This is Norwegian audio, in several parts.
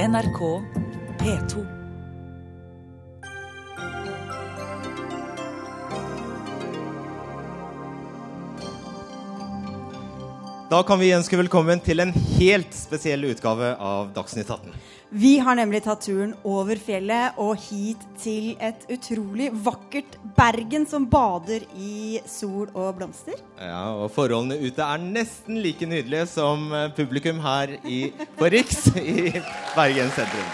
NRK P2. Da kan vi ønske velkommen til en helt spesiell utgave av Dagsnytt 18. Vi har nemlig tatt turen over fjellet og hit til et utrolig vakkert Bergen som bader i sol og blomster. Ja, og Forholdene ute er nesten like nydelige som eh, publikum her i, på Riks i Bergen sentrum.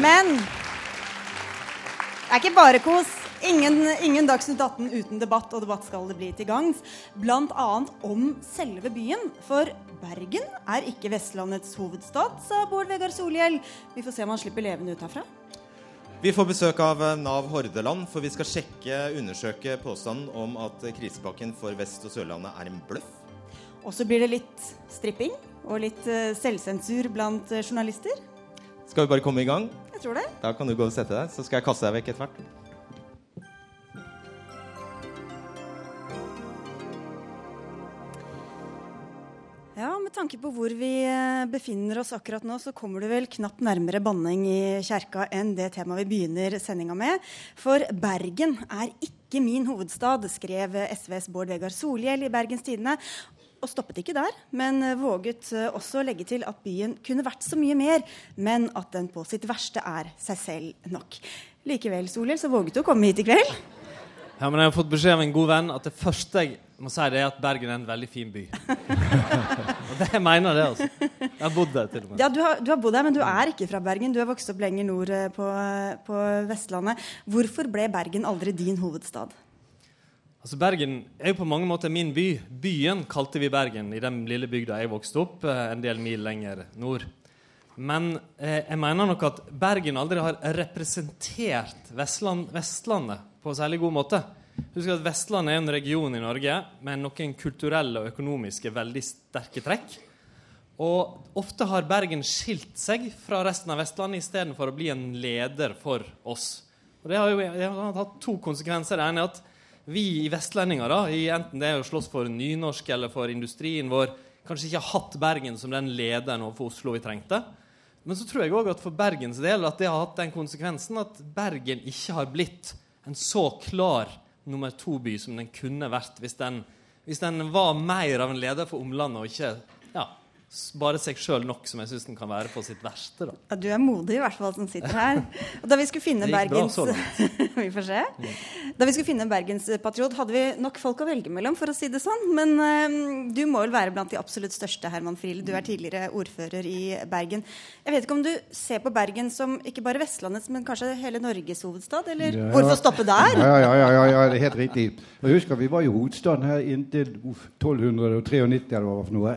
Men det er ikke bare kos. Ingen, ingen Dagsnytt 18 uten debatt, og debatt skal det bli til gangs. Bl.a. om selve byen. For Bergen er ikke Vestlandets hovedstad, sa Bård Vegar Solhjell. Vi får se om han slipper levende ut herfra. Vi får besøk av eh, Nav Hordaland, for vi skal sjekke, undersøke påstanden om at krisepakken for Vest- og Sørlandet er en bløff. Og så blir det litt stripping og litt eh, selvsensur blant eh, journalister. Skal vi bare komme i gang? Jeg tror det. Da kan du gå og sette deg, så skal jeg kaste deg vekk etter hvert. Tanke på hvor vi eh, befinner oss akkurat nå, så kommer du vel knapt nærmere banning i kjerka enn det temaet vi begynner sendinga med. For Bergen er ikke min hovedstad, skrev SVs Bård Vegar Solhjell i Bergens Tidende. Og stoppet ikke der, men våget eh, også å legge til at byen kunne vært så mye mer, men at den på sitt verste er seg selv nok. Likevel, Solhjell, så våget du å komme hit i kveld. Ja, men Jeg har fått beskjed av en god venn at det første jeg må si, det at Bergen er en veldig fin by. og det jeg mener det, altså. Jeg har bodd der til og med. Ja, du har, du har bodd der, men du er ikke fra Bergen. Du har vokst opp lenger nord eh, på, på Vestlandet. Hvorfor ble Bergen aldri din hovedstad? Altså Bergen er jo på mange måter min by. Byen kalte vi Bergen i den lille bygda jeg vokste opp, eh, en del mil lenger nord. Men eh, jeg mener nok at Bergen aldri har representert Vestland, Vestlandet på en særlig god måte. Husk at Vestlandet er en region i Norge med noen kulturelle og økonomiske veldig sterke trekk. Og ofte har Bergen skilt seg fra resten av Vestlandet istedenfor å bli en leder for oss. Og Det har jo det hatt to konsekvenser. Det ene er at vi i vestlendinger, da, i enten det er å slåss for nynorsk eller for industrien vår, kanskje ikke har hatt Bergen som den lederen overfor Oslo vi trengte. Men så tror jeg òg at for Bergens del at det har hatt den konsekvensen at Bergen ikke har blitt en så klar nummer to-by som den kunne vært hvis den, hvis den var mer av en leder for omlandet og ikke ja, bare seg sjøl nok, som jeg syns den kan være på sitt verste. da. Ja, du er modig, i hvert fall, som sitter her. Og da vi skulle finne Bergens. Vi får se. Da vi skulle finne en bergenspatriot, hadde vi nok folk å velge mellom, for å si det sånn. Men eh, du må vel være blant de absolutt største, Herman Friele. Du er tidligere ordfører i Bergen. Jeg vet ikke om du ser på Bergen som ikke bare Vestlandets, men kanskje hele Norges hovedstad? Eller Ja. hvorfor stoppe der? Ja, ja, ja, ja, ja, det er helt riktig. Jeg husker Vi var jo hovedstaden her inntil 1293 eller hva det var for noe.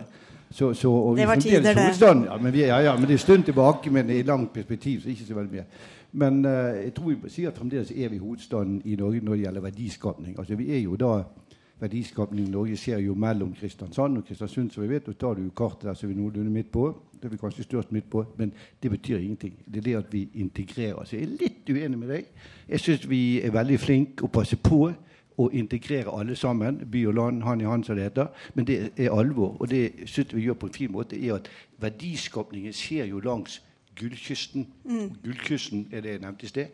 Så, så, og vi Det var er tider, det. Ja, men, vi, ja, ja, men det er en stund tilbake, men i langt perspektiv så ikke så veldig mye. Men uh, jeg tror vi sier at fremdeles er vi hovedstaden i Norge når det gjelder verdiskapning. Altså Vi er jo da Verdiskapning i Norge skjer jo mellom Kristiansand og Kristiansund, som vi vet. Og tar du kartet der, så er vi noenlunde midt på. Det er vi kanskje størst midt på, men det betyr ingenting. Det er det at vi integrerer. Så jeg er litt uenig med deg. Jeg syns vi er veldig flinke å passe på å integrere alle sammen. By og land, han i han, som det heter. Men det er alvor. Og det syns vi gjør på en fin måte, er at verdiskapningen skjer jo langs Gullkysten. Gullkysten er det jeg nevnte i sted.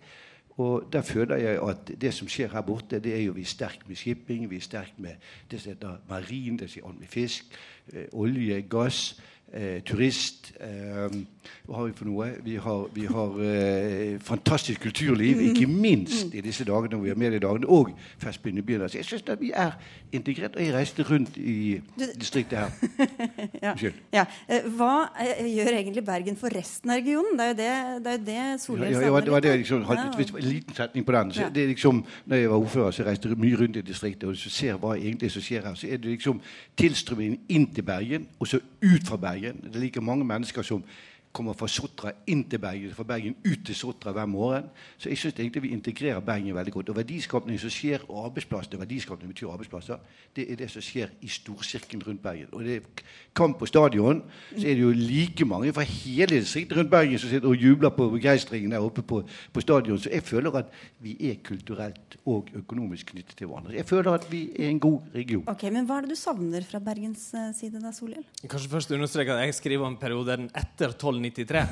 Og der føler jeg at det som skjer her borte, det er jo vi er sterke med shipping, vi er sterke med det som heter marin, det som med fisk, eh, olje, gass, eh, turist. Eh, hva har vi for noe? Vi har, vi har eh, fantastisk kulturliv, ikke minst i disse dagene vi har mediedagene, og Festbyen i byen. Så jeg syns vi er integrert. Og jeg reiste rundt i distriktet her. Unnskyld. Ja. ja. Hva eh, gjør egentlig Bergen for resten av regionen? Det er jo det, det, er det Solhjell ja, ja, det det liksom, hvis en liten setning på den. Så det er liksom, når jeg var ordfører, så reiste jeg mye rundt i distriktet og så ser hva egentlig som skjer her. Så er det liksom tilstrømmingen inn til Bergen, og så ut fra Bergen. Det er like mange mennesker som kommer fra Sotra inn til Bergen, fra Bergen ut til Sotra hver morgen. Så jeg syns egentlig vi integrerer Bergen veldig godt. Og verdiskapning som skjer, og arbeidsplassene, verdiskapning betyr arbeidsplasser, det er det som skjer i storsirkelen rundt Bergen. Og det er kamp på stadion, så er det jo like mange fra hele distriktet rundt Bergen som sitter og jubler på begeistringen der oppe på, på stadion. Så jeg føler at vi er kulturelt og økonomisk knyttet til hverandre. Jeg føler at vi er en god region. Ok, Men hva er det du savner fra Bergens eh, side da, Solhjell? Kanskje først understreke at jeg skriver om perioden etter 1293.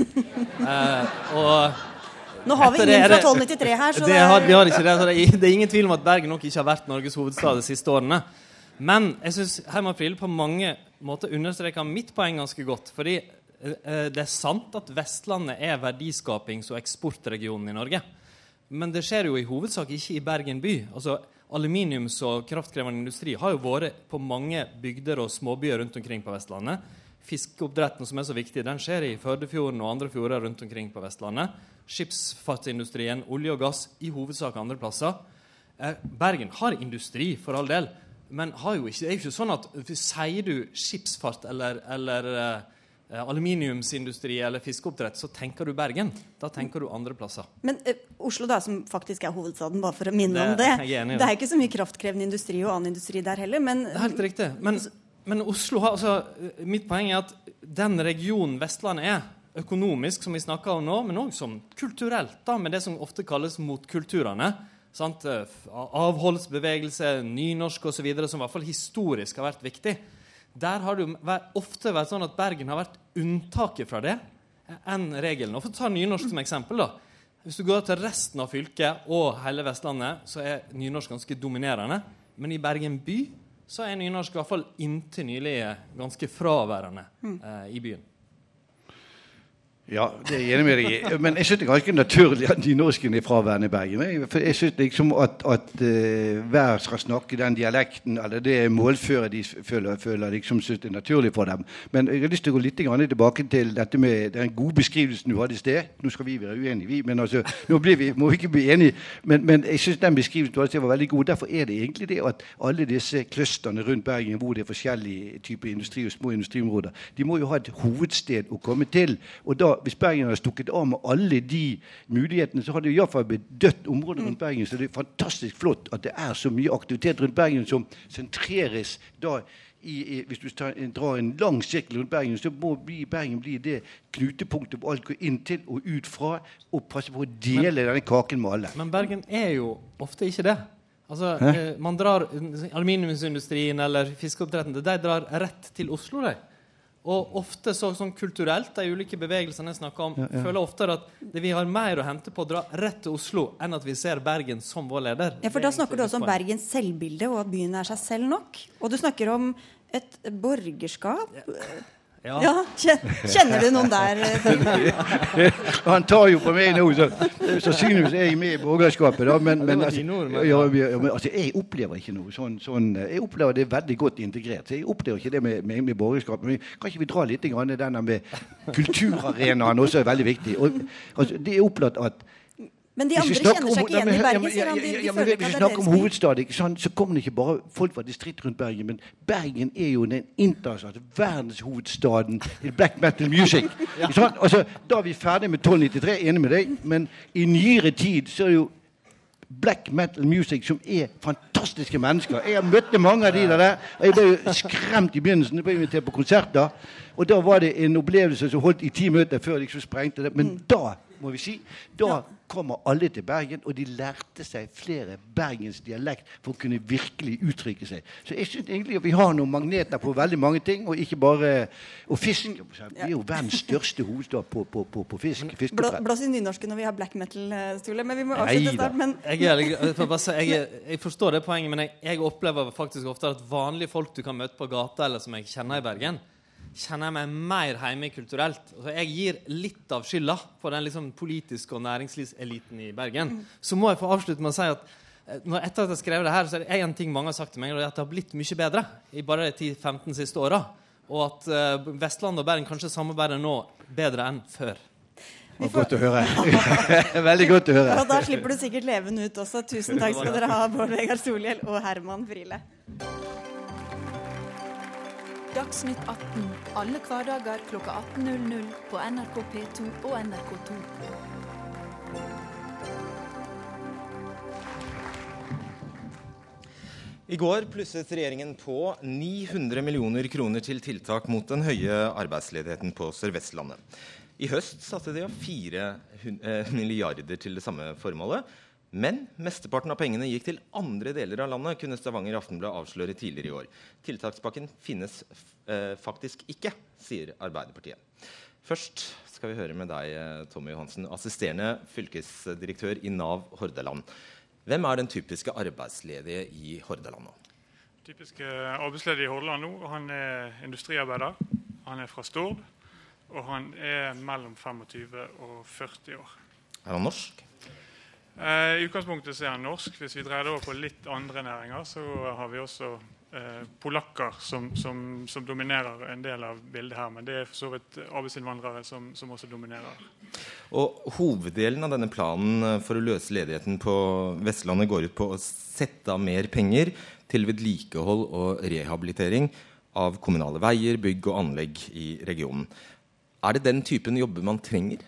eh, og Nå har vi ingen fra 1293 her, så det det har, er vi har ikke det, så det, det ingen tvil om at Bergen nok ikke har vært Norges hovedstad de siste årene. Men jeg syns Herman Friele på mange måter understreker mitt poeng ganske godt. Fordi eh, det er sant at Vestlandet er verdiskapings- og eksportregionen i Norge. Men det skjer jo i hovedsak ikke i Bergen by. Altså, Aluminiums- og kraftkrevende industri har jo vært på mange bygder og småbyer rundt omkring på Vestlandet. Fiskeoppdretten som er så viktig, den skjer i Førdefjorden og andre fjorder rundt omkring på Vestlandet. Skipsfartsindustrien, olje og gass, i hovedsak andre plasser. Eh, Bergen har industri, for all del, men har jo ikke, det er jo ikke sånn at sier du skipsfart eller, eller eh, aluminiumsindustri eller fiskeoppdrett, så tenker du Bergen. Da tenker du andre plasser. Men uh, Oslo, da, som faktisk er hovedstaden, bare for å minne Det- om det er Det er ikke så mye kraftkrevende industri og annen industri der heller, men Det helt riktig. Men, men Oslo har altså Mitt poeng er at den regionen Vestlandet er, økonomisk, som vi snakker om nå, men òg kulturelt, da, med det som ofte kalles motkulturene. Sant? Avholdsbevegelse, nynorsk osv., som i hvert fall historisk har vært viktig. Der har det jo ofte vært sånn at Bergen har vært unntaket fra det enn regelen. Og For å ta nynorsk som eksempel. da. Hvis du går til resten av fylket og hele Vestlandet, så er nynorsk ganske dominerende. Men i Bergen by så er nynorsk i hvert fall inntil nylig ganske fraværende eh, i byen. Ja, det er jeg enig med deg i. Men jeg syns det er ganske naturlig at nynorsken er fraværende i Bergen. For jeg syns liksom at, at uh, hver skal snakke den dialekten, eller det målføret de føler, føler liksom syns er naturlig for dem. Men jeg har lyst til å gå litt tilbake til dette med den gode beskrivelsen du hadde i sted. Nå skal vi være uenige, vi, men altså, nå vi, må vi ikke bli enige. Men, men jeg syns den beskrivelsen du hadde i var veldig god. Derfor er det egentlig det at alle disse clusterne rundt Bergen, hvor det er forskjellige typer industri og små industriområder, de må jo ha et hovedsted å komme til. Og da hvis Bergen hadde stukket av med alle de mulighetene, så hadde det iallfall blitt dødt område rundt Bergen. Så det er fantastisk flott at det er så mye aktivitet rundt Bergen som sentreres da i, i, hvis du tar, drar en lang sirkel rundt Bergen, så må bli, Bergen bli det knutepunktet hvor alt går inn til og ut fra, og passe på å dele denne kaken med alle. Men Bergen er jo ofte ikke det. Altså, eh, man drar Aluminiumsindustrien eller fiskeoppdretten de drar rett til Oslo. De. Og ofte så, sånn kulturelt, de ulike bevegelsene jeg snakker om, føler oftere at det vi har mer å hente på å dra rett til Oslo, enn at vi ser Bergen som vår leder. Ja, for Da snakker du også om. Bergens selvbilde, og at byen er seg selv nok. Og du snakker om et borgerskap. Ja. Ja, ja. Kjenner du noen der? eh, Han tar jo på meg nå, så sannsynligvis er jeg med i borgerskapet. Da, men, men, altså, ja, ja, men altså, jeg opplever ikke noe sånn, sånn Jeg opplever det veldig godt integrert. Så jeg opplever ikke det med, med, med borgerskapet. Men kan ikke vi dra litt grann denne med kulturarenaen også er veldig viktig. Og, altså, det er opplagt at Men de andre kjenner seg ikke igjen i Bergen, ja, men- ja, men Hvis vi er snakker om hovedstaden hovedstad, så kommer det ikke bare folk fra distrikt rundt Bergen. Men Bergen er jo den internasjonale verdenshovedstaden i black metal music. Altså, da er vi ferdig med 1293, enig med deg, men i nyere tid så er det jo black metal music som er fantastiske mennesker. Jeg har møtt mange av de der. Jeg ble jo skremt i begynnelsen. Jeg ble invitert på konserter. Og da var det en opplevelse som holdt i ti minutter før jeg liksom sprengte det. Men da, må vi si, da kommer alle til Bergen, og de lærte seg flere Bergens dialekt for å kunne virkelig uttrykke seg. Så jeg syns egentlig at vi har noen magneter på veldig mange ting, og ikke bare Og fisken Vi er jo verdens største hovedstad på, på, på, på fisk. Blå, fiskeoppdrett. blås i nynorsken når vi har black metal-stole, men vi må avslutte snart. Men Jeg, jeg, jeg forstår det poenget, men jeg, jeg opplever faktisk ofte at vanlige folk du kan møte på gata, eller som jeg kjenner i Bergen, kjenner jeg meg mer hjemme kulturelt. Altså, jeg gir litt av skylda for den liksom, politiske og næringslivseliten i Bergen. Så må jeg få avslutte med å si at eh, når, etter at jeg skrev det her, så er det en ting mange har sagt til meg, og det er at det har blitt mye bedre i bare de 10-15 siste åra. Og at uh, Vestland og Bergen kanskje samarbeider nå bedre enn før. Det var godt å høre. Veldig godt å høre. og da slipper du sikkert levende ut også. Tusen takk skal dere ha, Bård Vegar Solhjell og Herman Friele. Da Dagsnytt 18 alle hverdager kl 18.00 på NRK P2 og NRK2. I går plusset regjeringen på 900 millioner kroner til tiltak mot den høye arbeidsledigheten på Sør-Vestlandet. I høst satte de av fire eh, milliarder til det samme formålet. Men mesteparten av pengene gikk til andre deler av landet, kunne Stavanger Aftenblad avsløre tidligere i år. Tiltakspakken finnes eh, faktisk ikke, sier Arbeiderpartiet. Først skal vi høre med deg, eh, Tommy Johansen, assisterende fylkesdirektør i Nav Hordaland. Hvem er den typiske arbeidsledige i Hordaland nå? Typiske arbeidsledige i Hordaland nå, han er industriarbeider. Han er fra Stord, og han er mellom 25 og 40 år. Er han norsk? Eh, I utgangspunktet så er han norsk. Hvis vi dreier det over på litt andre næringer, så har vi også eh, polakker som, som, som, dominerer en del av bildet her. Men det er for så vidt arbeidsinnvandrere som, som, også dominerer. Og Hoveddelen av denne planen eh, for å løse ledigheten på Vestlandet går ut på å sette av mer penger til vedlikehold og rehabilitering av kommunale veier, bygg og anlegg i regionen. Er det den typen jobber man trenger?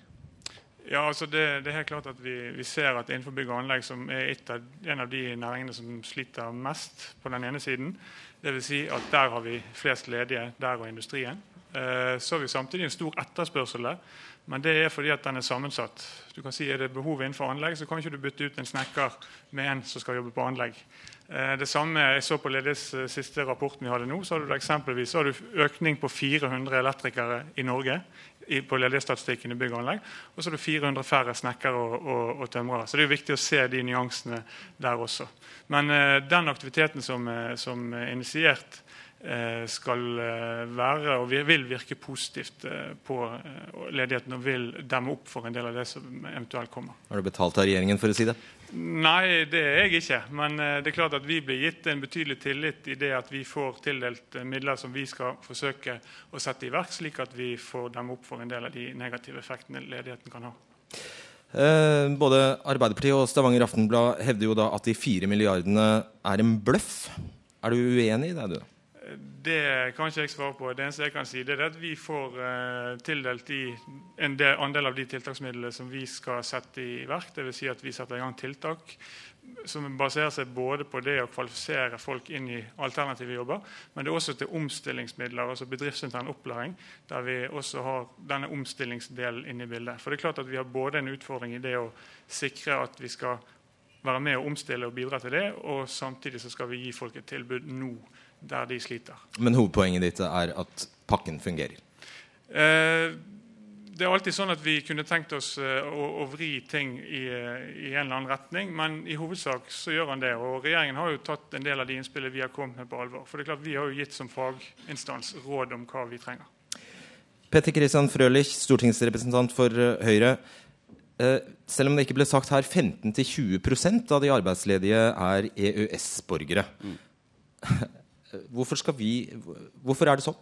Ja, altså det, det, er helt klart at vi, vi, ser at innenfor bygg og anlegg, som er av, en av de næringene som sliter mest på den ene siden, dvs. Si at der har vi flest ledige, der og industrien. Eh, så har vi samtidig en stor etterspørsel der. Men det er fordi at den er sammensatt. Du kan si Er det behov innenfor anlegg, så kan ikke du bytte ut en snekker med en som skal jobbe på anlegg. Eh, det samme jeg så på Ledighets eh, siste rapporten vi hadde nå, så har du eksempelvis har du økning på 400 elektrikere i Norge på ledighetsstatistikken i bygg og anlegg. Og så er det 400 færre snekkere og, og, og, tømrere. Så det er viktig å se de nyansene der også. Men eh, den aktiviteten som, uh, som er initiert, eh, skal være og vil virke positivt på ledigheten og vil demme opp for en del av det som eventuelt kommer. Har du betalt av regjeringen for å si det? Nei, det er jeg ikke. Men eh, det er klart at vi blir gitt en betydelig tillit i det at vi får tildelt eh, midler som vi skal forsøke å sette i verk, slik at vi får dem opp for en del av de negative effektene ledigheten kan ha. Eh, både Arbeiderpartiet og Stavanger Aftenblad hevder jo da at de fire milliardene er en bløff. Er du uenig i det, du? Det kan ikke jeg svare på. Det eneste jeg kan si, det er at vi får uh, tildelt de, en del, andel av de tiltaksmidlene som vi skal sette i verk. Dvs. Si at vi setter i gang tiltak som baserer seg både på det å kvalifisere folk inn i alternative jobber, men det er også til omstillingsmidler, altså bedriftsintern opplæring, der vi også har denne omstillingsdelen inne i bildet. For det er klart at Vi har både en utfordring i det å sikre at vi skal være med å omstille og bidra til det, og samtidig så skal vi gi folk et tilbud nå der de sliter. Men hovedpoenget ditt er at pakken fungerer? Eh, det er alltid sånn at vi kunne tenkt oss uh, å, å, vri ting i, i, en eller annen retning, men i hovedsak så gjør han det. Og regjeringen har jo tatt en del av de innspillene vi har kommet med, på alvor. For det er klart Vi har jo gitt som faginstans råd om hva vi trenger. Petter Kristian Frølich, stortingsrepresentant for uh, Høyre. selv om det ikke ble sagt her, 15-20% av de arbeidsledige er EØS-borgere. Mm. Hvorfor, vi, hvorfor er det sånn?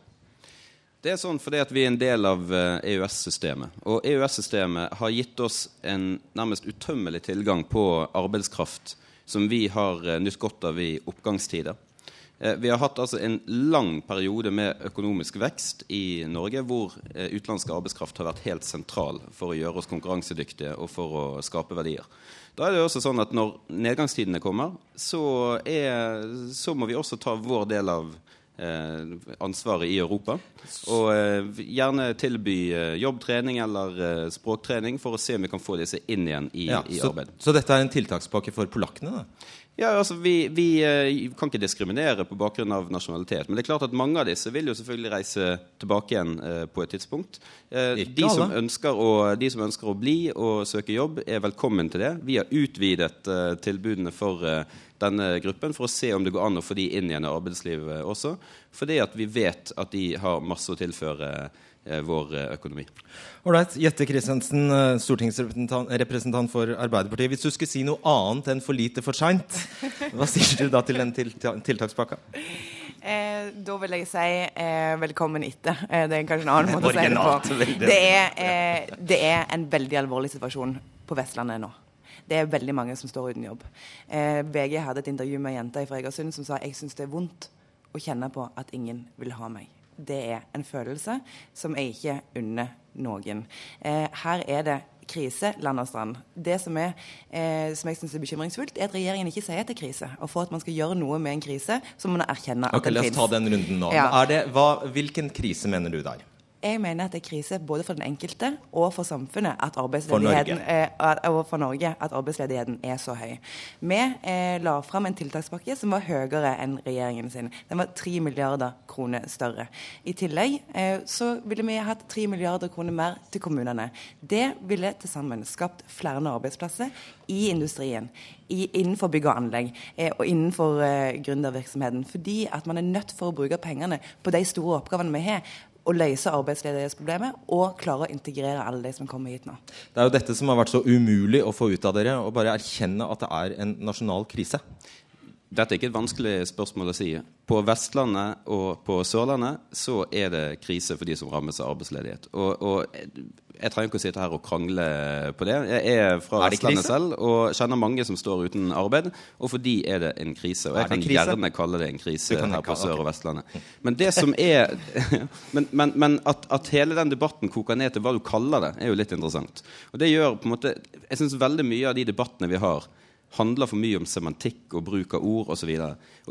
Det er sånn fordi vi er en del av EØS-systemet. Eh, e og EØS-systemet har gitt oss en nærmest utømmelig tilgang på arbeidskraft som vi har eh, nytt godt av i oppgangstider. Eh, vi har hatt altså en lang periode med økonomisk vekst i Norge hvor utenlandsk arbeidskraft har vært helt sentral for å gjøre oss konkurransedyktige og for å skape verdier. Da er det også sånn at Når nedgangstidene kommer, så, er, så må vi også ta vår del av eh, ansvaret i Europa. Og eh, gjerne tilby eh, jobbtrening eller eh, språktrening for å se om vi kan få disse inn igjen i, ja, i så, arbeid. Så dette er en tiltakspakke for polakkene? da? Ja, altså vi, vi, eh, kan ikke diskriminere på bakgrunn av nasjonalitet. Men det er klart at mange av disse vil jo selvfølgelig reise tilbake igjen eh, på et tidspunkt. Eh, de, som å, de, som ønsker å, bli og søke jobb, er velkommen til det. Vi har utvidet eh, tilbudene for denne gruppen for å se om det går an å få de inn igjen i arbeidslivet også. Fordi at vi vet at de har masse å tilføre vår eh, økonomi. Ålreit. Jette Christensen, eh, stortingsrepresentant for Arbeiderpartiet. Hvis du skulle si noe annet enn 'for lite, for seint', hva sier du da til den tiltakspakka? Eh, da vil jeg si eh, velkommen etter. Eh, det er kanskje en annen måte å si det på. Det er, det er, en veldig alvorlig situasjon på Vestlandet nå. Det er veldig mange som står uten jobb. VG hadde et intervju med ei jente fra Egersund som sa jeg syns det er vondt å kjenne på at ingen vil ha meg. Det er en følelse som jeg ikke unner noen. Eh, her er det krise land og strand. Det som, er, eh, som jeg synes er bekymringsfullt, er at regjeringen ikke sier at det er krise. Og for at man skal gjøre noe med en krise, så må man erkjenne at okay, den finnes. La oss ta den runden nå. Ja. Det, hva, hvilken krise mener du der? Jeg mener at det er krise både for den enkelte og for samfunnet at arbeidsledigheten, for. Eh, og for Norge at arbeidsledigheten er så høy. Vi eh, la fram en tiltakspakke som var høyere enn regjeringen sin. Den var 3 milliarder kroner større. I tillegg eh, så ville vi hatt 3 milliarder kroner mer til kommunene. Det ville til sammen skapt flere arbeidsplasser i industrien. I, innenfor bygg og anlegg eh, og innenfor eh, gründervirksomheten. Fordi at man er nødt for å bruke pengene på de store oppgavene vi har å løse arbeidsledighetsproblemet og klare å integrere alle de som kommer hit nå. Det er jo dette som har vært så umulig å få ut av dere, å bare erkjenne at det er en nasjonal krise. Dette er ikke et vanskelig spørsmål å si. På Vestlandet og på Sørlandet så er det krise for de som rammes av arbeidsledighet. Og, og jeg trenger ikke å sitte her og krangle på det. Jeg er fra er Vestlandet selv og kjenner mange som står uten arbeid. Og for de er det en krise. Og jeg kan gjerne kalle det en krise her på Sør- og Vestlandet. Men det som er Men, men, men at, at, hele den debatten koker ned til hva du kaller det, er jo litt interessant. Og det gjør på en måte Jeg syns veldig mye av de debattene vi har, handler for mye om semantikk og bruk av ord osv.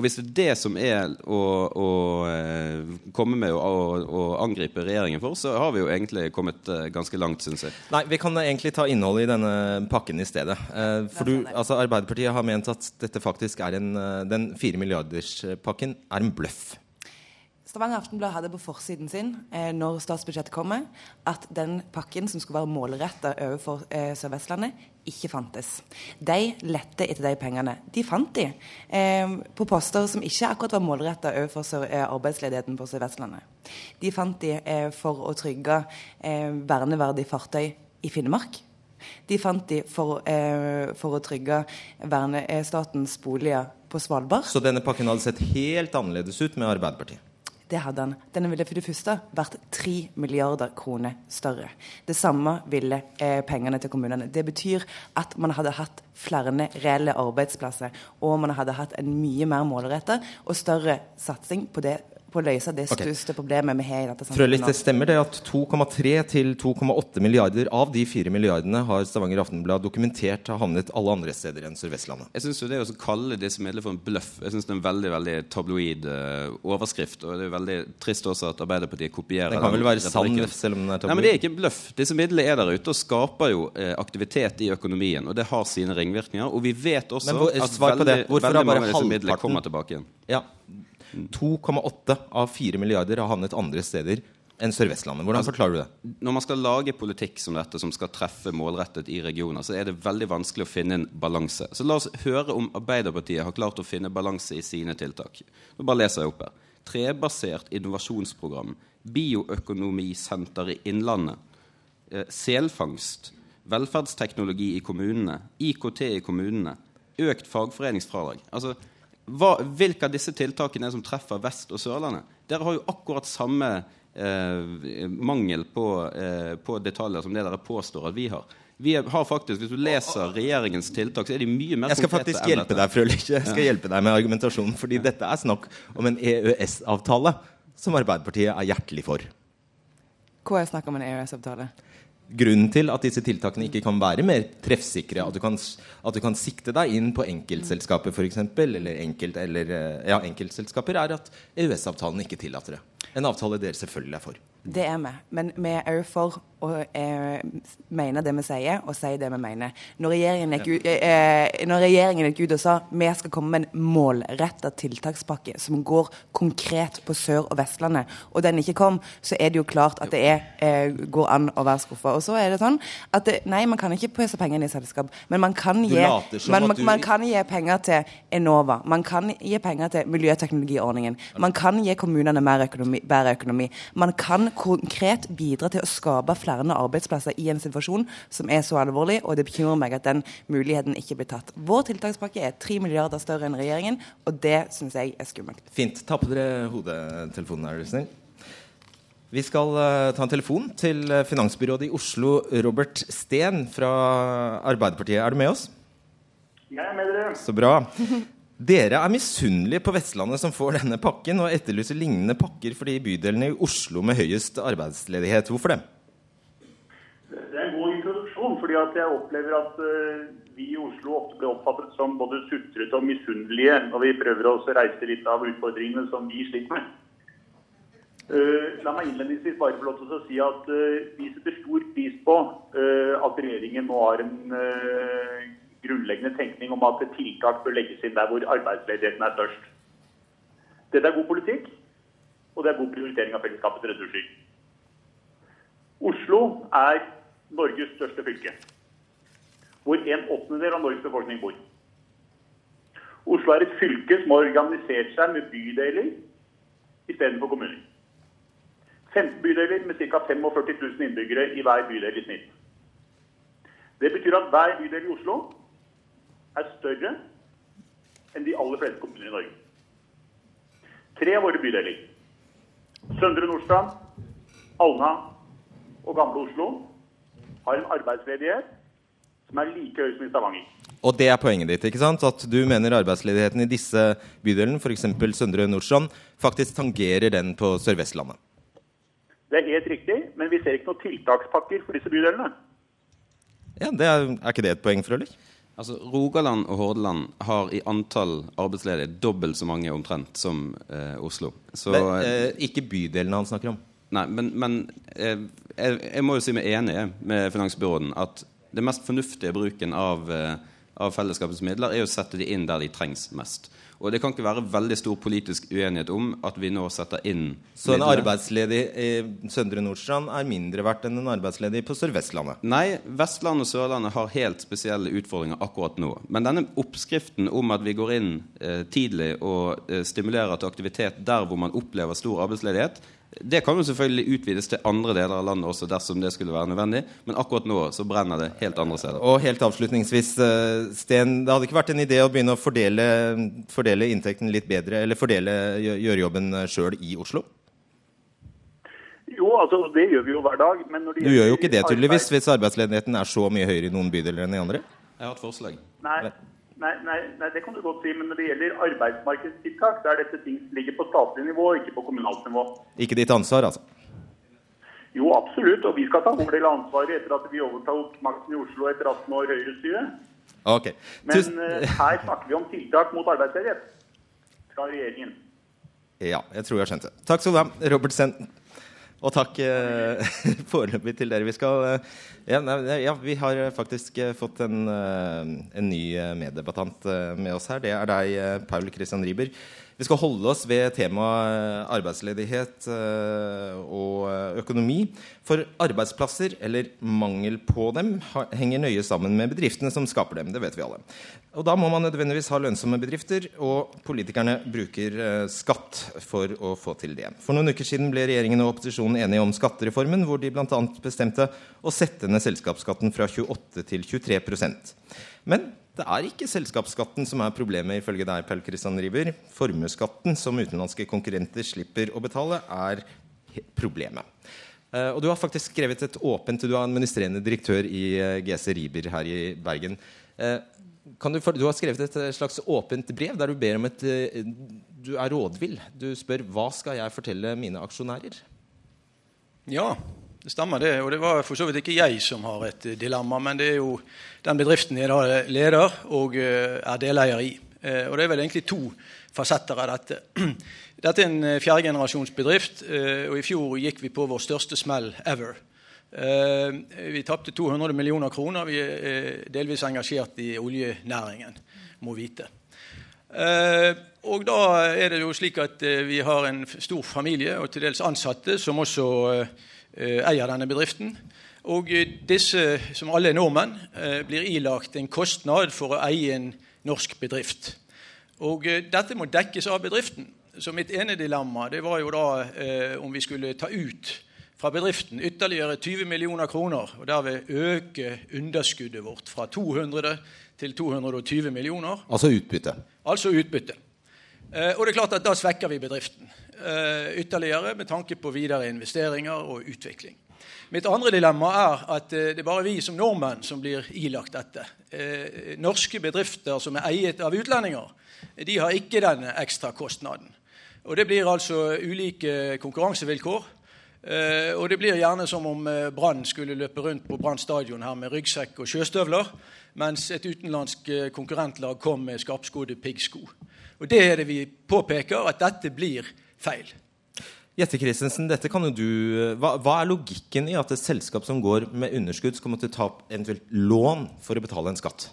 Hvis det er det som er å, å eh, komme med og angripe regjeringen for, så har vi jo egentlig kommet eh, ganske langt, syns jeg. Nei, vi kan egentlig ta innholdet i denne pakken i stedet. Eh, for du, altså Arbeiderpartiet har ment at dette faktisk er en, den fire milliarders-pakken er en bløff. Stavanger Aftenblad hadde på forsiden sin eh, når statsbudsjettet kommer, at den pakken som skulle være målretta overfor eh, Sør-Vestlandet, ikke fantes. De lette etter de pengene. De fant de eh, på poster som ikke akkurat var målretta overfor sør arbeidsledigheten på Sør-Vestlandet. De fant de eh, for å trygge eh, verneverdig fartøy i Finnmark. De fant de for, for å trygge vernestatens boliger på Svalbard. Så denne pakken hadde sett helt annerledes ut med Arbeiderpartiet? Det hadde han. Den ville for det første vært 3 milliarder kroner større. Det samme ville eh, pengene til kommunene. Det betyr at man hadde hatt flere reelle arbeidsplasser, og man hadde hatt en mye mer målrettet og større satsing på det på å løse det største okay. problemet vi har i dette samfunnet. Frølich, det stemmer det at 2,3 til 2,8 milliarder av de 4 milliardene har Stavanger Aftenblad dokumentert har havnet alle andre steder enn Sør-Vestlandet? Jeg syns det å kalle disse midlene for en bløff Jeg synes det er en veldig veldig tabloid uh, overskrift. Og det er veldig trist også at Arbeiderpartiet kopierer den. kan vel være sann selv om den er tabloid? Nei, men det er ikke en bløff. Disse midlene er der ute og skaper jo uh, aktivitet i økonomien. Og det har sine ringvirkninger. Og vi vet også hvor, at veldig, veldig mange av disse midlene kommer tilbake igjen. Ja, 2,8 av 4 milliarder har havnet andre steder enn Sør-Vestlandet. Hvordan altså, forklarer du det? Når man skal lage politikk som dette, som skal treffe målrettet i regioner, så er det veldig vanskelig å finne en balanse. Så la oss høre om Arbeiderpartiet har klart å finne balanse i sine tiltak. Nå bare leser jeg opp her. Trebasert innovasjonsprogram. Bioøkonomisenter i Innlandet. Eh, selfangst. Velferdsteknologi i kommunene. IKT i kommunene. Økt fagforeningsfradrag. Altså, hva, hvilke av disse tiltakene er som treffer Vest- og Sørlandet? Dere har jo akkurat samme eh, mangel på, eh, på, detaljer som det dere påstår at vi har. Vi har faktisk, Hvis du leser regjeringens tiltak, så er de mye mer konkrete. Jeg skal faktisk hjelpe deg Frølich. Jeg skal ja. hjelpe deg med argumentasjonen. fordi ja. dette er snakk om en EØS-avtale som Arbeiderpartiet er hjertelig for. Hva er snakk om en EØS-avtale? Grunnen til at disse tiltakene ikke kan være mer treffsikre. At du kan, at du kan sikte deg inn på enkeltselskaper f.eks., eller, enkelt, eller eh, ja, enkeltselskaper, er at EØS-avtalen ikke tillater det. En avtale dere selvfølgelig er for. Det er vi. Men vi er òg for å eh, mene det vi sier, og si det vi mener. Når regjeringen gikk ut, eh, eh, gikk ut og sa vi skal komme med en målretta tiltakspakke som går konkret på Sør- og Vestlandet, og den ikke kom, så er det jo klart at det er, eh, går an å være skuffa. Og så er det sånn at det, nei, man kan ikke pøse penger i selskap, men man kan, gi, man, man, man kan gi penger til Enova. Man kan gi penger til miljøteknologiordningen. Man kan gi kommunene mer økonomi, bedre økonomi. Man kan konkret bidra til å skape flere arbeidsplasser i en situasjon som er så alvorlig, og det bekymrer meg at den muligheten ikke blir tatt. Vår tiltakspakke er tre milliarder større enn regjeringen, og det syns jeg er skummelt. Fint. Ta på dere hodetelefonen, er du snill. Vi skal uh, ta en telefon til uh, finansbyrådet i Oslo, Robert Steen fra Arbeiderpartiet. Er du med oss? Jeg er med dere. Så bra. Dere er misunnelige på Vestlandet som får denne pakken, og etterlyser lignende pakker for de bydelene i Oslo med høyest arbeidsledighet. Hvorfor det? Det er en god introduksjon, fordi jeg opplever at uh, vi i Oslo ofte blir oppfattet som både sutrete og misunnelige når vi prøver å reise litt av utfordringene som vi sliter med. Uh, la meg innledningsvis bare få lov til å si at uh, vi setter stor pris på at regjeringen nå har en grunnleggende tenkning om at tiltak bør legges inn der hvor arbeidsledigheten er størst. Dette er god politikk, og det er god prioritering av fellesskapets ressurser. Oslo er Norges største fylke, hvor en åttendedel av Norges befolkning bor. Oslo er et fylke som har organisert seg med bydeler istedenfor kommuner. 15 bydeler med ca. 45 000 innbyggere i hver bydel i snitt. Det betyr at hver bydel i Oslo er større enn de aller fleste kommuner i Norge. Tre av våre bydeler, Søndre Nordstrand, Alna og Gamle Oslo, har en arbeidsledighet som er like høy som i Stavanger. Og det er poenget ditt, ikke sant? At du mener arbeidsledigheten i disse bydelene, f.eks. Søndre Nordstrand, faktisk tangerer den på Sør-Vestlandet? Det er helt riktig, men vi ser ikke noen tiltakspakker for disse bydelene. Ja, er, er ikke det et poeng, Frølich? Altså, Rogaland og Hordaland har i antall arbeidsledige dobbelt så mange omtrent som eh, Oslo. Så, men, eh, ikke bydelene han snakker om? Nei, men, men eh, jeg, jeg, må jo si meg enig med finansbyråden at det mest fornuftige bruken av, eh, av fellesskapets midler er å sette de inn der de trengs mest. Og det kan ikke være veldig stor politisk uenighet om at vi nå setter inn Så en arbeidsledig i Søndre Nordstrand er mindre verdt enn en arbeidsledig på Sør-Vestlandet? Nei, Vestlandet og Sørlandet har helt spesielle utfordringer akkurat nå. Men denne oppskriften om at vi går inn eh, tidlig og eh, stimulerer til aktivitet der hvor man opplever stor arbeidsledighet, det kan jo selvfølgelig utvides til andre deler av landet også dersom det skulle være nødvendig, men akkurat nå så brenner det helt andre steder. Og helt avslutningsvis, eh, Sten, det hadde ikke vært en idé å begynne å fordele, fordele inntekten litt bedre, eller fordele, gjøre jobben sjøl i Oslo? Jo, altså det gjør vi jo hver dag. du gjør jo ikke det tydeligvis, hvis arbeidsledigheten er så mye høyere i noen bydeler enn i andre? Jeg har et forslag. Nei. Nei, nei, nei, det kan du godt si. Men når det gjelder arbeidsmarkedstiltak, så er dette ting som ligger på statlig nivå, ikke på kommunalt nivå. Ikke ditt ansvar, altså? Jo, absolutt. Og vi skal ta vår del av ansvaret etter at vi overtok makten i Oslo etter 18 år høyrestyre. Okay. Men uh, her snakker vi om tiltak mot arbeidsledighet fra regjeringen. Ja, jeg tror jeg skjønte. Takk skal du ha, Robert Senden. Og takk eh, foreløpig til dere. Vi skal eh, ja, ja, vi har faktisk eh, fått en, eh, en ny meddebattant med oss her. Det er deg, Paul Christian Riiber. Vi skal holde oss ved temaet eh, arbeidsledighet eh, og eh, økonomi. For arbeidsplasser, eller mangel på dem, henger nøye sammen med bedriftene som skaper dem. Det vet vi alle. Og da må man nødvendigvis ha lønnsomme bedrifter, og politikerne bruker skatt for å få til det. For noen uker siden ble regjeringen og opposisjonen enige om skattereformen, hvor de bl.a. bestemte å sette ned selskapsskatten fra 28 til 23% Men det er ikke selskapsskatten som er problemet, ifølge deg, Pell Kristian River. Formuesskatten, som utenlandske konkurrenter slipper å betale, er problemet. Uh, og du har faktisk skrevet et åpent Du er administrerende direktør i eh, GC Riber her i Bergen. Uh, du, du, har skrevet et slags åpent brev der du ber om et Du er rådvill. Du spør hva skal jeg fortelle mine aksjonærer? Ja, det stemmer det. Og det var for så vidt ikke jeg som har et dilemma, men det er jo den bedriften jeg da leder og eh, er deleier i. Eh, og det er vel egentlig to fasetter av dette. Dette er en eh, fjerdegenerasjonsbedrift, og i fjor gikk vi på vår største smell ever. Vi tapte 200 millioner kroner. Vi er delvis engasjert i oljenæringen, må vite. Og da er det jo slik at vi har en stor familie og til dels ansatte som også eier denne bedriften. Og disse, som alle er nordmenn, eh, blir ilagt en kostnad for å eie en norsk bedrift. Og eh, dette må dekkes av bedriften. Så mitt ene dilemma det var jo da eh, om vi skulle ta ut fra bedriften ytterligere 20 millioner kroner, og derved øke underskuddet vårt fra 200 til 220 millioner. Altså utbytte? Altså utbytte. Eh, og det er klart at da svekker vi bedriften. Ytterligere med tanke på videre investeringer og utvikling. Mitt andre dilemma er at det er bare vi som nordmenn som blir ilagt dette. norske bedrifter som er eiet av utlendinger, de har ikke denne ekstrakostnaden. Og det blir altså ulike konkurransevilkår. Eh, og det blir gjerne som om eh, Brann skulle løpe rundt på Brann stadion her med ryggsekk og sjøstøvler, mens et utenlandsk eh, konkurrentlag kom med skarpskodde piggsko. Og det er det vi påpeker, at dette blir feil. Jette Christensen, dette kan jo du, hva, hva, er logikken i at et selskap som går med underskudd, skal måtte ta opp eventuelt lån for å betale en skatt?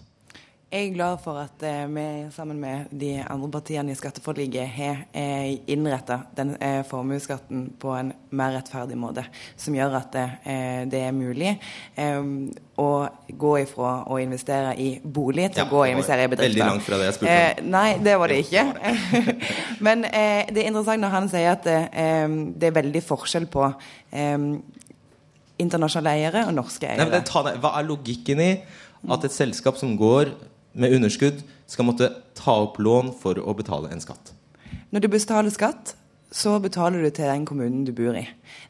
Jeg er glad for at eh, vi sammen med de andre partiene i skatteforliket har eh, innretta den eh, formuesskatten på en mer rettferdig måte, som gjør at eh, det er mulig eh, å gå ifra å investere i bolig til ja, å gå og investere i bedrifter. Veldig langt fra det jeg spurte om. Eh, nei, det var det ikke. Men det er interessant når han sier at det er veldig forskjell på internasjonale eiere og norske eiere. Nei, Hva er logikken i at et selskap som går med underskudd skal måtte ta opp lån for å betale en skatt. Når du betaler skatt, så betaler du til den kommunen du bor i.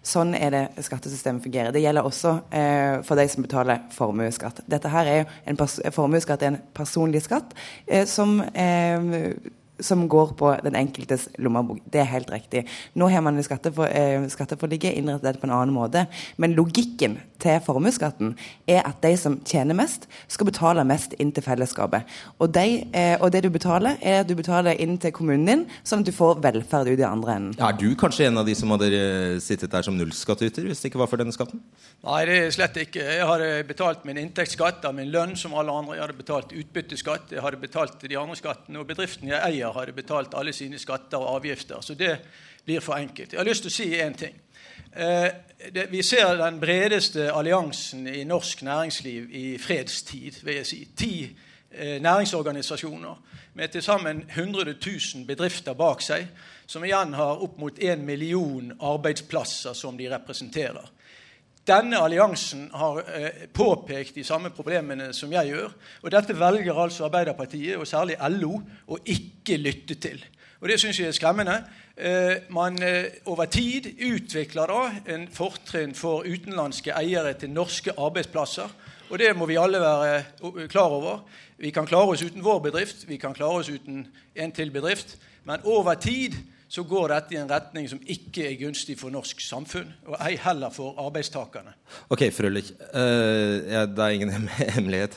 Sånn er det skattesystemet fungerer. Det gjelder også eh, for de som betaler formuesskatt. Dette er en Formuesskatt er en personlig skatt eh, som eh, som går på den enkeltes lommebok. Det er helt riktig. Nå har man i eh, skatteforliket innrettet dette på en annen måte. Men logikken til formuesskatten er at de som tjener mest, skal betale mest inn til fellesskapet. Og, de, eh, og, det du betaler, er at du betaler inn til kommunen din, sånn at du får velferd ut i andre enden. Er du kanskje en av de som hadde eh, sittet der som nullskattyter hvis det ikke var for denne skatten? Nei, det er slett ikke. Jeg hadde betalt min inntektsskatt av min lønn som alle andre. Jeg hadde betalt utbytteskatt, jeg hadde betalt de andre skattene. Og bedriften jeg eier, hadde betalt alle sine skatter og avgifter. Så det blir for enkelt. Jeg har lyst til å si én ting. Eh, vi ser den bredeste alliansen i norsk næringsliv i fredstid, vil jeg si. Ti eh, næringsorganisasjoner med til sammen 100 000 bedrifter bak seg, som igjen har opp mot en million arbeidsplasser som de representerer. Denne alliansen har eh, påpekt de samme problemene som jeg gjør. Og dette velger altså Arbeiderpartiet, og særlig LO, å ikke lytte til. Og det syns jeg er skremmende. Eh, man eh, over tid utvikler da en fortrinn for utenlandske eiere til norske arbeidsplasser. Og det må vi alle være klar over. Vi kan klare oss uten vår bedrift, vi kan klare oss uten en til bedrift. Men over tid så går dette i en retning som ikke er gunstig for norsk samfunn, og ei heller for arbeidstakerne. Ok, Frølich. Uh, ja, det er ingen hemmelighet.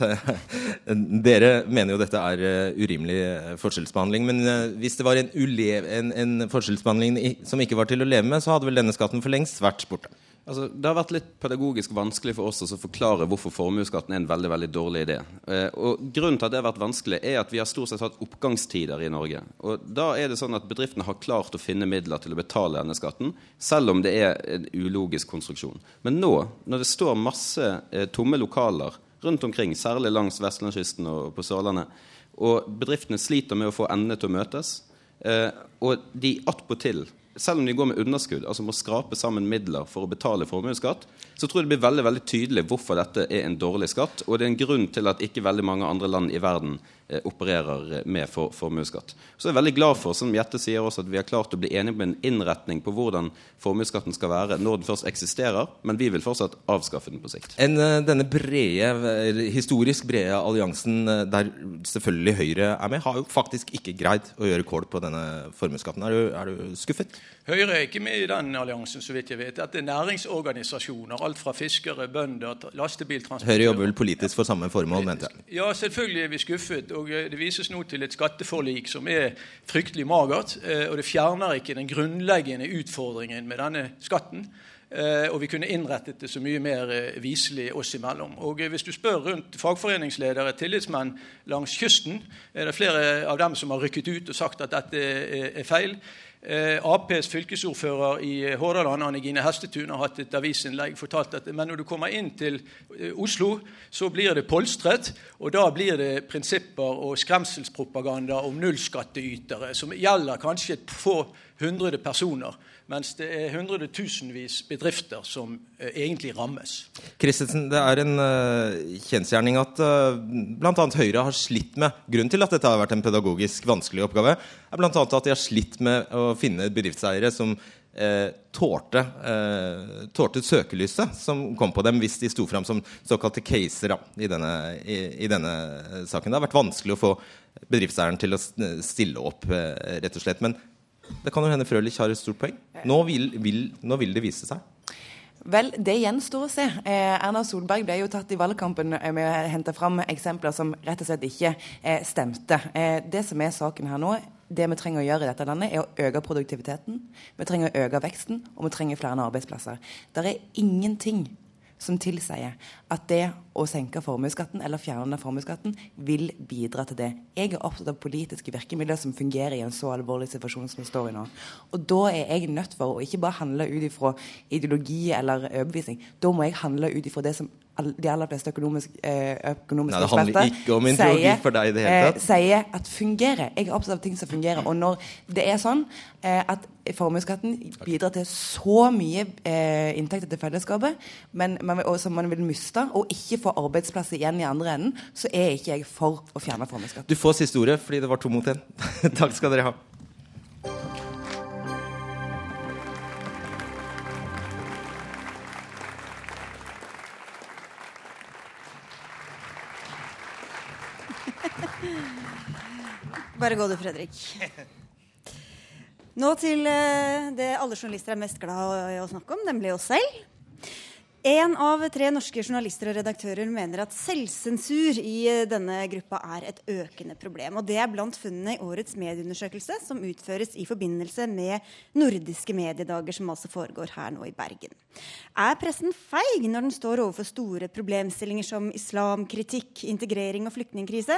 Dere mener jo dette er uh, urimelig uh, forskjellsbehandling. Men hvis det var en, en, en forskjellsbehandling som ikke var til å leve med, så hadde vel denne skatten for lengst vært borte? Altså, det har vært litt pedagogisk vanskelig for oss å forklare hvorfor formuesskatten er en veldig veldig dårlig idé. Eh, og Grunnen til at det har vært vanskelig, er at vi har stort sett hatt oppgangstider i Norge. Og Da er det sånn at bedriftene har klart å finne midler til å betale denne skatten, selv om det er en ulogisk konstruksjon. Men nå, når det står masse eh, tomme lokaler rundt omkring, særlig langs vestlandskysten og på Sørlandet, og bedriftene sliter med å få endene til å møtes, eh, og de attpåtil selv om de går med underskudd, altså må skrape sammen midler for å betale formuesskatt, så tror jeg det blir veldig veldig tydelig hvorfor dette er en dårlig skatt. Og det er en grunn til at ikke veldig mange andre land i verden eh, opererer med for, formuesskatt. Så jeg er veldig glad for som Jette sier også, at vi har klart å bli enige med en innretning på hvordan formuesskatten skal være når den først eksisterer, men vi vil fortsatt avskaffe den på sikt. En, eh, denne brede, historisk brede alliansen eh, der selvfølgelig Høyre er med, har jo faktisk ikke greid å gjøre kål på denne formuesskatten. Er, er du skuffet? Høyre er ikke med i den alliansen, så vidt jeg vet. At det er næringsorganisasjoner. Alt fra fiskere, bønder, lastebiltransportører Høyre jobber vel politisk for samme formål, mente jeg. Ja, selvfølgelig er vi skuffet. Og eh, det vises nå til et skatteforlik som er fryktelig magert. Eh, og det fjerner ikke den grunnleggende utfordringen med denne skatten. Eh, og vi kunne innrettet det så mye mer viselig oss imellom. Og Hvis du spør rundt fagforeningsledere, tillitsmenn langs kysten, er det flere av dem som har rykket ut og sagt at dette er feil. Eh, Aps fylkesordfører i eh, Hordaland, Anne Hestetun, har hatt et avisinnlegg fortalt at men når du kommer inn til eh, Oslo, så blir det polstret. Og da blir det prinsipper og skremselspropaganda om nullskattytere, som gjelder kanskje et få hundre personer. Mens det er hundretusenvis bedrifter som uh, egentlig rammes. Christensen, det er en uh, kjensgjerning at uh, bl.a. Høyre har slitt med Grunnen til at dette har vært en pedagogisk vanskelig oppgave, er bl.a. at de har slitt med å finne bedriftseiere som eh, tålte, eh, søkelyset som kom på dem hvis de sto fram som såkalte caser i denne, i, i denne, saken. Det har vært vanskelig å få bedriftseieren til å stille opp, eh, rett og slett. Men det kan jo hende Frølich har et stort poeng. Nå vil, vil, nå vil det vise seg. Vel, det gjenstår å se. Eh, Erna Solberg ble jo tatt i valgkampen med å hente fram eksempler som rett og slett ikke eh, stemte. Eh, det som er saken her nå, det vi trenger å gjøre i dette landet, er å øke produktiviteten, vi trenger å øke veksten, og vi trenger flere arbeidsplasser. Det er ingenting som tilsier at det å senke formuesskatten eller fjerne formuesskatten vil bidra til det. Jeg er opptatt av politiske virkemidler som fungerer i en så alvorlig situasjon som vi står i nå. Og da er jeg nødt for å ikke bare handle ut ifra ideologi eller overbevisning. Da må jeg handle ut ifra det som de aller fleste økonomiske, eh, økonomiske Nei, Det handler ikke om ideologi sier, for deg i det hele tatt. Eh, sier at fungerer. Jeg er opptatt av ting som fungerer. Og når det er sånn eh, at formuesskatten bidrar til så mye eh, inntekter til fellesskapet, men, man og som man vil miste, og ikke få arbeidsplasser igjen i andre enden, så er ikke jeg for å fjerne formuesskatten. Du får siste ordet fordi det var to mot én. Takk skal dere ha. Bare gå du, Fredrik. Nå til eh, det alle journalister er mest glad i å snakke om, nemlig oss selv. En av tre norske journalister og redaktører mener at selvsensur i eh, denne gruppa er et økende problem. Og det er blant funnene i årets medieundersøkelse, som utføres i forbindelse med nordiske mediedager, som altså foregår her nå i Bergen. Er pressen feig når den står overfor store problemstillinger som islamkritikk, integrering og flyktningkrise?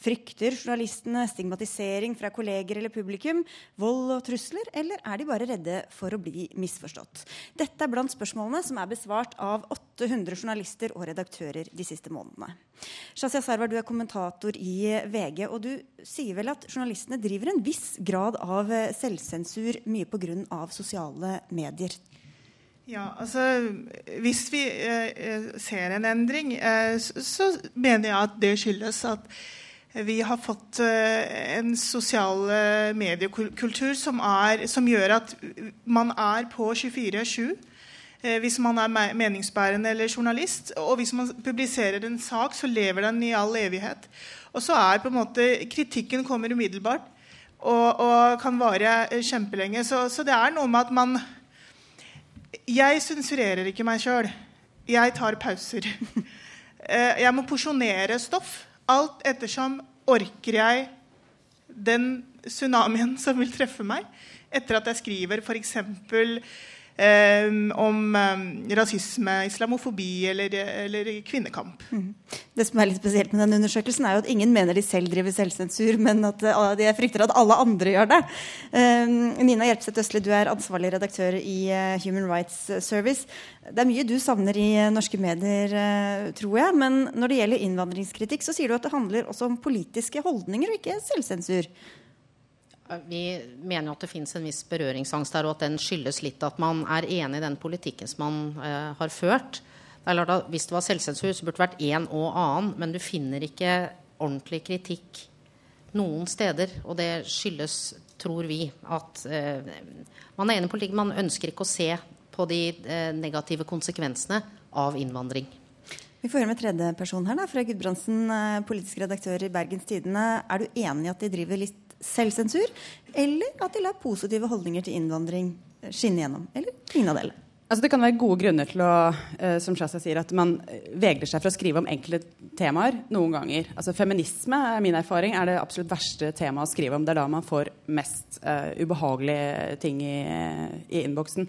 Frykter journalistene stigmatisering fra kolleger eller publikum, vold og trusler, eller er de bare redde for å bli misforstått? Dette er blant spørsmålene som er besvart av 800 journalister og redaktører de siste månedene. Shazia Sarwar, du er kommentator i VG, og du sier vel at journalistene driver en viss grad av selvsensur mye pga. sosiale medier? Ja, altså Hvis vi eh, ser en endring, eh, så, så mener jeg at det skyldes at vi har fått eh, en sosial eh, mediekultur som, er, som gjør at man er på 24-7 eh, hvis man er meningsbærende eller journalist. Og hvis man publiserer en sak, så lever den i all evighet. Og så er på en måte kritikken kommer umiddelbart og, og kan vare kjempelenge. Så, så, det er noe med at man Jeg sensurerer ikke meg sjøl. Jeg tar pauser. Jeg må porsjonere stoff alt ettersom orker jeg den tsunamien som vil treffe meg etter at jeg skriver f.eks. Um, om um, rasisme, islamofobi eller, eller kvinnekamp. Mm. Det som er litt spesielt med den undersøkelsen, er jo at ingen mener de selv driver selvsensur, men at uh, de frykter at alle andre gjør det. Um, Nina Hjelpseth Østli, du er ansvarlig redaktør i uh, Human Rights Service. Det er mye du savner i uh, norske medier, tror jeg. Men når det gjelder innvandringskritikk, så sier du at det handler også om politiske holdninger og ikke selvsensur. Vi mener jo at det finnes en viss berøringsangst der, og at den skyldes litt at man er enig i den politikken som man uh, har ført. Det at Hvis det var selvsensur, så burde det vært en og annen, men du finner ikke ordentlig kritikk noen steder. Og det skyldes, tror vi, at uh, man er enig i politikken. Man ønsker ikke å se på de uh, negative konsekvensene av innvandring. Vi får høre med tredje person her, da, fra Gudbrandsen, politisk redaktør i Bergens Tidende. Er du enig i at de driver litt selvsensur, eller at de lar positive holdninger til innvandring skinne gjennom. Eller ingen av delene. Altså det kan være gode grunner til å uh, som Shasta sier, at man vegler seg for å skrive om enkle temaer noen ganger. Altså Feminisme er min erfaring, er det absolutt verste temaet å skrive om. Det er da man får mest uh, ubehagelige ting i, i innboksen.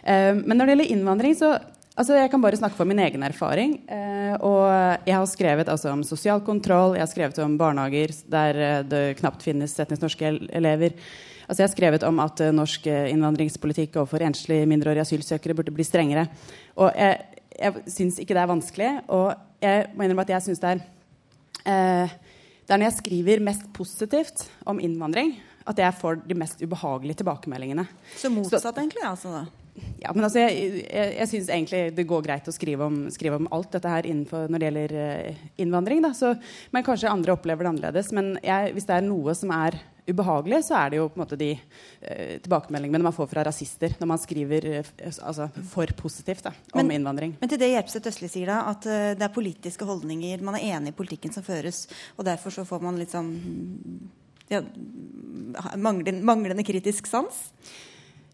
Uh, men når det gjelder innvandring, så Altså, jeg kan bare snakke for min egen erfaring. Eh, og jeg har skrevet altså, om sosial kontroll, jeg har skrevet om barnehager der eh, det knapt finnes etnisk norske elever. Altså, jeg har skrevet om at uh, norsk innvandringspolitikk overfor enslige mindreårige asylsøkere burde bli strengere. Og jeg, jeg syns ikke det er vanskelig. Og jeg må innrømme at jeg syns det er eh, Det er når jeg skriver mest positivt om innvandring, at jeg får de mest ubehagelige tilbakemeldingene. Så motsatt, egentlig? altså da? Ja, men altså, jeg, jeg, jeg syns egentlig det går greit å skrive om, skrive om alt dette her når det gjelder uh, innvandring. Da. Så, men kanskje andre opplever det annerledes. Men jeg, hvis det er noe som er ubehagelig, så er det jo på en måte de uh, tilbakemeldingene man får fra rasister når man skriver uh, altså, for positivt da, om men, innvandring. Men til det Gjerpseth Østli sier, da, at uh, det er politiske holdninger Man er enig i politikken som føres, og derfor så får man litt sånn ja, manglende, manglende kritisk sans?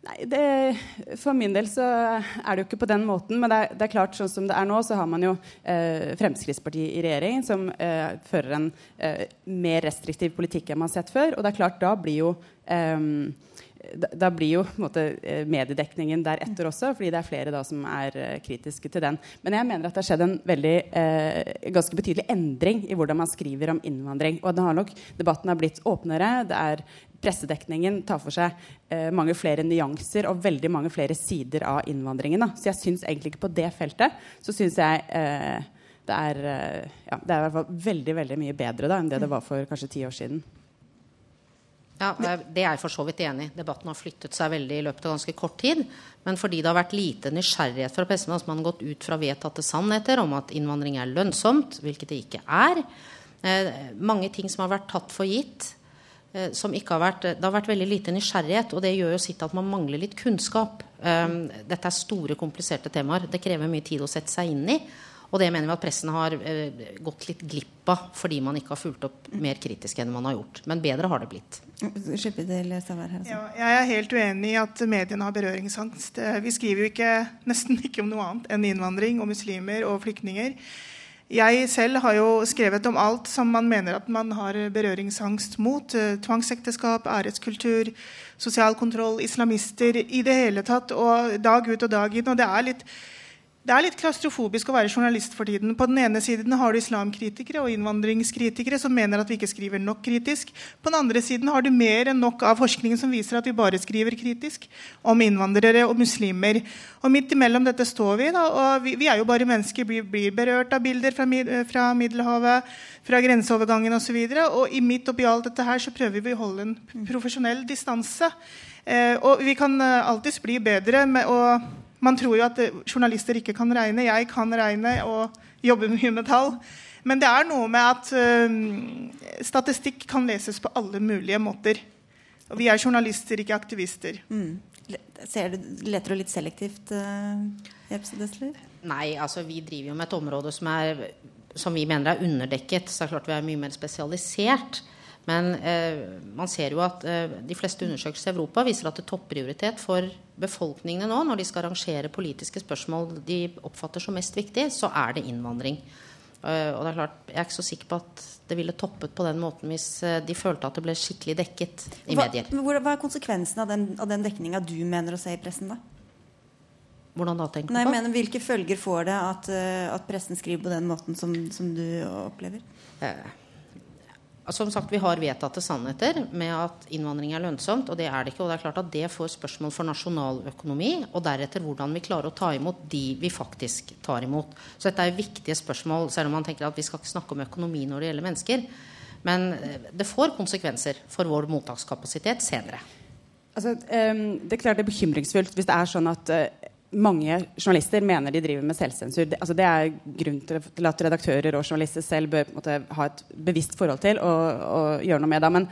Nei, det, For min del så er det jo ikke på den måten. Men det er, det er klart, sånn som det er nå, så har man jo eh, Fremskrittspartiet i regjering som eh, fører en eh, mer restriktiv politikk enn man har sett før. Og det er klart, da blir jo eh, da, da, blir jo måte, eh, mediedekningen deretter også, fordi det er flere da som er uh, kritiske til den. Men jeg mener at det har skjedd en veldig, uh, ganske betydelig endring i hvordan man skriver om innvandring. Og har nok, debatten har blitt åpnere. det er pressedekningen tar for seg eh, mange flere nyanser og veldig mange flere sider av innvandringen. Da. Så jeg syns egentlig ikke på det feltet så syns jeg eh, det, er, eh, ja, det er i hvert fall veldig veldig mye bedre da, enn det det var for kanskje ti år siden. Ja, Det er jeg for så vidt enig i. Debatten har flyttet seg veldig i løpet av ganske kort tid. Men fordi det har vært lite nysgjerrighet fra pressen, altså man har gått ut fra vedtatte sannheter om at innvandring er lønnsomt, hvilket det ikke er, eh, mange ting som har vært tatt for gitt, som ikke har vært, Det har vært veldig lite nysgjerrighet, og det gjør jo sitt at man mangler litt kunnskap. Um, dette er store, kompliserte temaer. Det krever mye tid å sette seg inn i. Og det mener vi at pressen har uh, gått litt glipp av fordi man ikke har fulgt opp mer kritisk enn man har gjort. Men bedre har det blitt. Altså. Ja, jeg er helt uenig i at mediene har berøringsangst. Vi skriver jo ikke, nesten ikke om noe annet enn innvandring og muslimer og flyktninger. Jeg selv har jo skrevet om alt som man mener at man har berøringsangst mot. Eh, tvangsekteskap, æreskultur, sosial kontroll, islamister i det hele tatt. Og dag ut og dag inn. Og det er litt det er litt klaustrofobisk å være journalist for tiden. På den ene siden har du islamkritikere og innvandringskritikere som mener at vi ikke skriver nok kritisk. På den andre siden har du mer enn nok av forskningen som viser at vi bare skriver kritisk om innvandrere og muslimer. Og midt imellom dette står vi. Da, og vi, vi er jo bare mennesker, blir, blir berørt av bilder fra, fra Middelhavet, fra grenseovergangen osv. Og, så og i midt oppi alt dette her så prøver vi å holde en profesjonell distanse. Eh, og vi kan eh, alltids bli bedre med å man tror jo at eh, journalister ikke kan regne. Jeg kan regne og jobber mye med tall. Men det er noe med at uh, statistikk kan leses på alle mulige måter. Og vi er journalister, ikke aktivister. Mm. Ser du, leter du litt selektivt, uh, Nei, altså vi driver jo med et område som, er, som vi mener er underdekket. Så det er klart vi er mye mer spesialisert. Men eh, man ser jo at eh, de fleste undersøkelser i Europa viser at det er topprioritet for befolkningene nå, når de skal arrangere politiske spørsmål de oppfatter som mest viktig, så er det innvandring. Uh, og det er klart, Jeg er ikke så sikker på at det ville toppet på den måten hvis uh, de følte at det ble skikkelig dekket i hva, medier. Hva, er konsekvensen av den, av den dekninga du mener å se i pressen, da? Hvordan da, tenker du på? Nei, men hvilke følger får det at, uh, at, pressen skriver på den måten som, som du opplever? Uh, som sagt, Vi har vedtatte sannheter med at innvandring er lønnsomt, og det er det ikke. og det er klart at det får spørsmål for nasjonaløkonomi, og deretter hvordan vi klarer å ta imot de vi faktisk tar imot. Så dette er viktige spørsmål, selv om man tenker at vi skal ikke snakke om økonomi når det gjelder mennesker. Men eh, det får konsekvenser for vår mottakskapasitet senere. Altså, um, det er klart det er bekymringsfullt hvis det er sånn at uh, mange journalister mener de driver med selvsensur. Det, altså det er grunn til, at redaktører og journalister selv bør måte, ha et bevisst forhold til og, og gjøre noe med det. Men,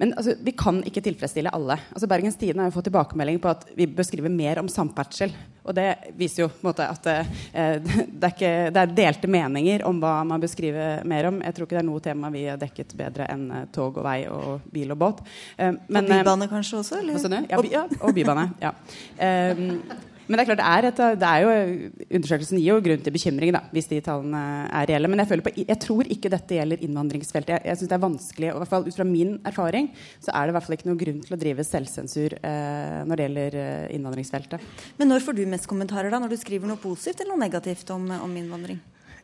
men altså, vi kan ikke tilfredsstille alle. Altså, Bergens Tidende har jo fått tilbakemelding på at vi bør skrive mer om samferdsel. Og det viser jo på en måte at eh, det, er ikke, det, er delte meninger om hva man bør skrive mer om. Jeg tror ikke det er noe tema vi har dekket bedre enn eh, tog og vei og bil og båt. Eh, men, og bybane kanskje også? Eller? Ja, by, ja, og bybane. ja. Um, men det er klart det er, et, det er jo, undersøkelsen gir jo grunn til bekymring da, hvis de tallene er reelle. Men jeg, på, jeg tror ikke dette gjelder innvandringsfeltet. Jeg, jeg synes det er vanskelig, og i hvert fall Ut fra min erfaring så er det i hvert fall ikke noen grunn til å drive selvsensur eh, når det gjelder eh, innvandringsfeltet. Men når får du mest kommentarer? da, Når du skriver noe positivt eller noe negativt om, om innvandring?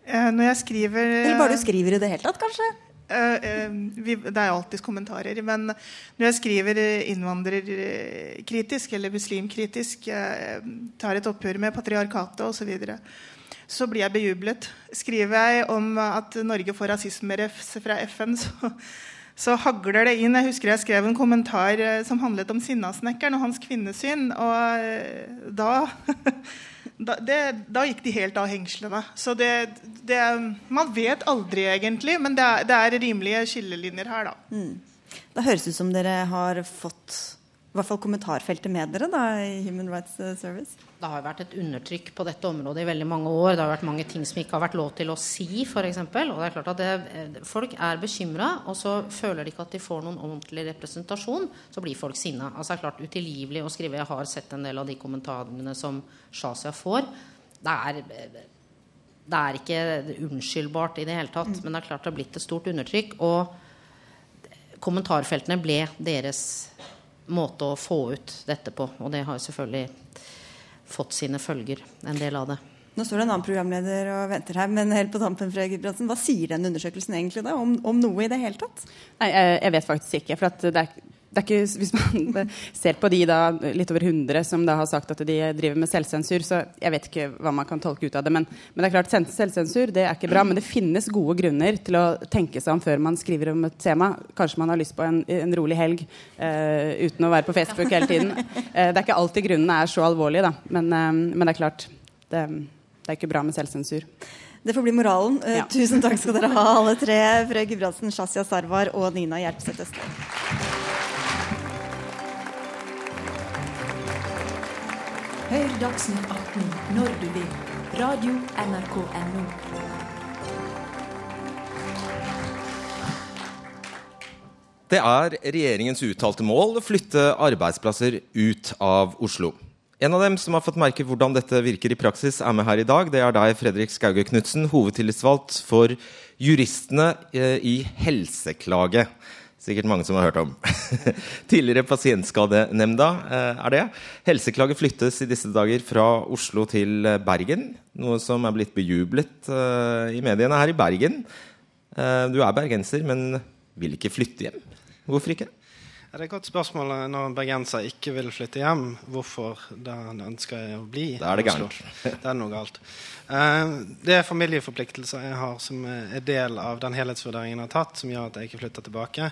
Eh, når jeg skriver Eller bare du skriver i det hele tatt, kanskje? Uh, uh, vi, det er alltids kommentarer. Men når jeg skriver innvandrerkritisk eller muslimkritisk, tar et oppgjør med patriarkatet osv., så, så blir jeg bejublet. Skriver jeg om at Norge får rasismerefs fra FN, så, så hagler det inn. Jeg husker jeg skrev en kommentar eh, som handlet om Sinnasnekkeren og hans kvinnesyn. Og eh, da, da, det, da gikk de helt av hengslene. Så det, det, Man vet aldri, egentlig, men det er, det er rimelige skillelinjer her, da. Mm. Det høres ut som dere har fått hvert fall kommentarfeltet med dere da, i Human Rights eh, Service? Det har vært et undertrykk på dette området i veldig mange år. Det har vært mange ting som ikke har vært lov til å si, f.eks. Og det er klart at det, eh, folk er bekymra, og så føler de ikke at de får noen ordentlig representasjon. Så blir folk sinna. Altså, det er klart utilgivelig å skrive. Jeg har sett en del av de kommentarene som Shazia får. Det er, det er ikke unnskyldbart i det hele tatt, men det er klart det har blitt et stort undertrykk. Og kommentarfeltene ble deres måte å få ut dette på. Og det har selvfølgelig fått sine følger, en del av det. Nå står det en annen programleder og venter her, men helt på tampen, Fredrik Gudbrandsen, hva sier den undersøkelsen egentlig da, om, om, noe i det hele tatt? Nei, jeg, jeg vet faktisk ikke. for det er ikke, hvis man ser på de da, litt over 100 som da har sagt at de driver med selvsensur, så jeg vet ikke hva man kan tolke ut av det. Men, men, det er klart, selvsensur det er ikke bra. Men det finnes gode grunner til å tenke seg om før man skriver om et tema. Kanskje man har lyst på en, en rolig helg uh, uten å være på Facebook hele tiden. Uh, det er ikke alltid grunnene er så alvorlige, da. Men, uh, men det er klart, det, det er ikke bra med selvsensur. Det får bli moralen. Ja. Tusen takk skal dere ha, alle tre. Frøy Gudbrandsen, Shazia Sarwar og Nina Hjelpseth Østland. Hør Dagsnytt 18 når du vil. Radio NRK Radio.nrk.no. Det er regjeringens uttalte mål å flytte arbeidsplasser ut av Oslo. En av dem som har fått merke hvordan dette virker i praksis, er med her i dag. Det er deg, Fredrik Skauge Knutsen, hovedtillitsvalgt for juristene eh, i Helseklage. Sikkert mange som har hørt om. Tidligere Pasientskadenemnda eh, er det. Helseklage flyttes i disse dager fra Oslo til eh, Bergen. Noe som er blitt bejublet eh, i mediene her i Bergen. Du er bergenser, men vil ikke flytte hjem. Hvorfor ikke? Det er et godt spørsmål når en bergenser ikke vil flytte hjem. Hvorfor da han ønsker å bli Da er det galt. Det er noe galt. Eh, det er familieforpliktelser jeg har som er del av den helhetsvurderingen jeg har tatt, som gjør at jeg ikke flytter tilbake.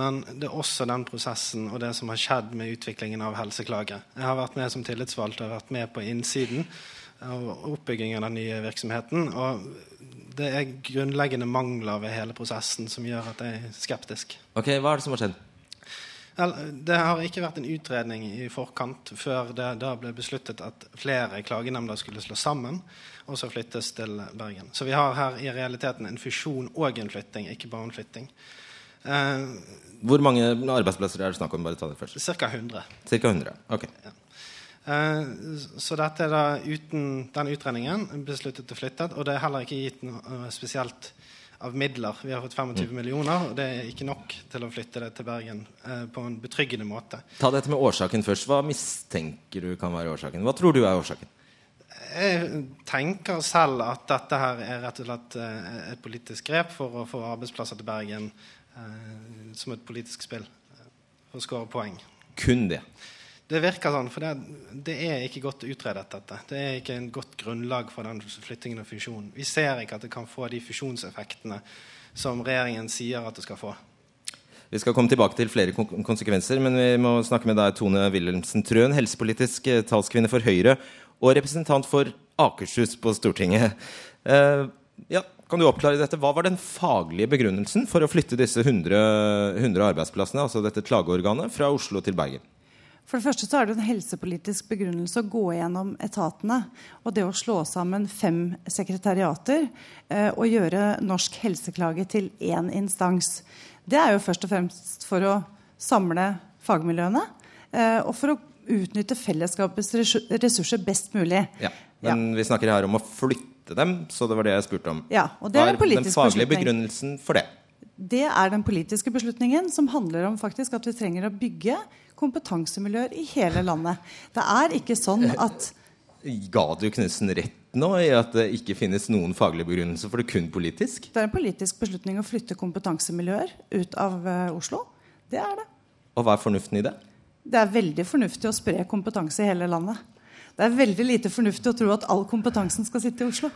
Men det er også den prosessen og det som har skjedd med utviklingen av helseklage. Jeg har vært med som tillitsvalgt og vært med på innsiden av oppbyggingen av den nye virksomheten. og det er grunnleggende mangler ved hele prosessen som gjør at jeg er skeptisk. Ok, Hva er det som har skjedd? Det har ikke vært en utredning i forkant før det da ble besluttet at flere klagenemnder skulle slås sammen og så flyttes til Bergen. Så vi har her i realiteten en fusjon og en flytting, ikke bare en flytting. Eh, Hvor mange arbeidsplasser er det snakk om? bare ta det først? Ca. 100. Cirka 100, ok. Ja. Eh, så dette er da uten den utredningen besluttet å flytte, og det er heller ikke gitt noe spesielt av midler. Vi har fått 25 mm. millioner, og det er ikke nok til å flytte det til Bergen eh, på en betryggende måte. Ta dette med årsaken først. Hva mistenker du kan være årsaken? Hva tror du er årsaken? Jeg tenker selv at dette her er rett og slett eh, et politisk grep for å få arbeidsplasser til Bergen eh, som et politisk spill. Eh, for å skåre poeng. Kun det? Det virker sånn, for det, det, er ikke godt utredet, dette. Det er ikke en godt grunnlag for den flyttingen og fusjonen. Vi ser ikke at det kan få de fusjonseffektene som regjeringen sier at det skal få. Vi skal komme tilbake til flere konsekvenser, men vi må snakke med deg, Tone Wilhelmsen Trøen, helsepolitisk eh, talskvinne for Høyre og representant for Akershus på Stortinget. Uh, ja, kan du oppklare dette? Hva var den faglige begrunnelsen for å flytte disse 100, 100 arbeidsplassene, altså dette klageorganet, fra Oslo til Bergen? For det første så er det en helsepolitisk begrunnelse å gå gjennom etatene. Og det å slå sammen fem sekretariater eh, og gjøre norsk helseklage til én instans. Det er jo først og fremst for å samle fagmiljøene eh, og for å utnytte fellesskapets ressurser best mulig. Ja, Men ja. vi snakker her om å flytte dem, så det var det jeg spurte om. Ja, og det er Hva er den faglige begrunnelsen for det? Det er den politiske beslutningen som handler om faktisk at vi trenger å bygge kompetansemiljøer i hele landet. Det er ikke sånn at Ga du Knutsen rett nå i at det ikke finnes noen faglig begrunnelse for det kun politisk? Det er en politisk beslutning å flytte kompetansemiljøer ut av uh, Oslo. Det er det. Og hva er fornuften i det? Det er veldig fornuftig å spre kompetanse i hele landet. Det er veldig lite fornuftig å tro at all kompetansen skal sitte i Oslo.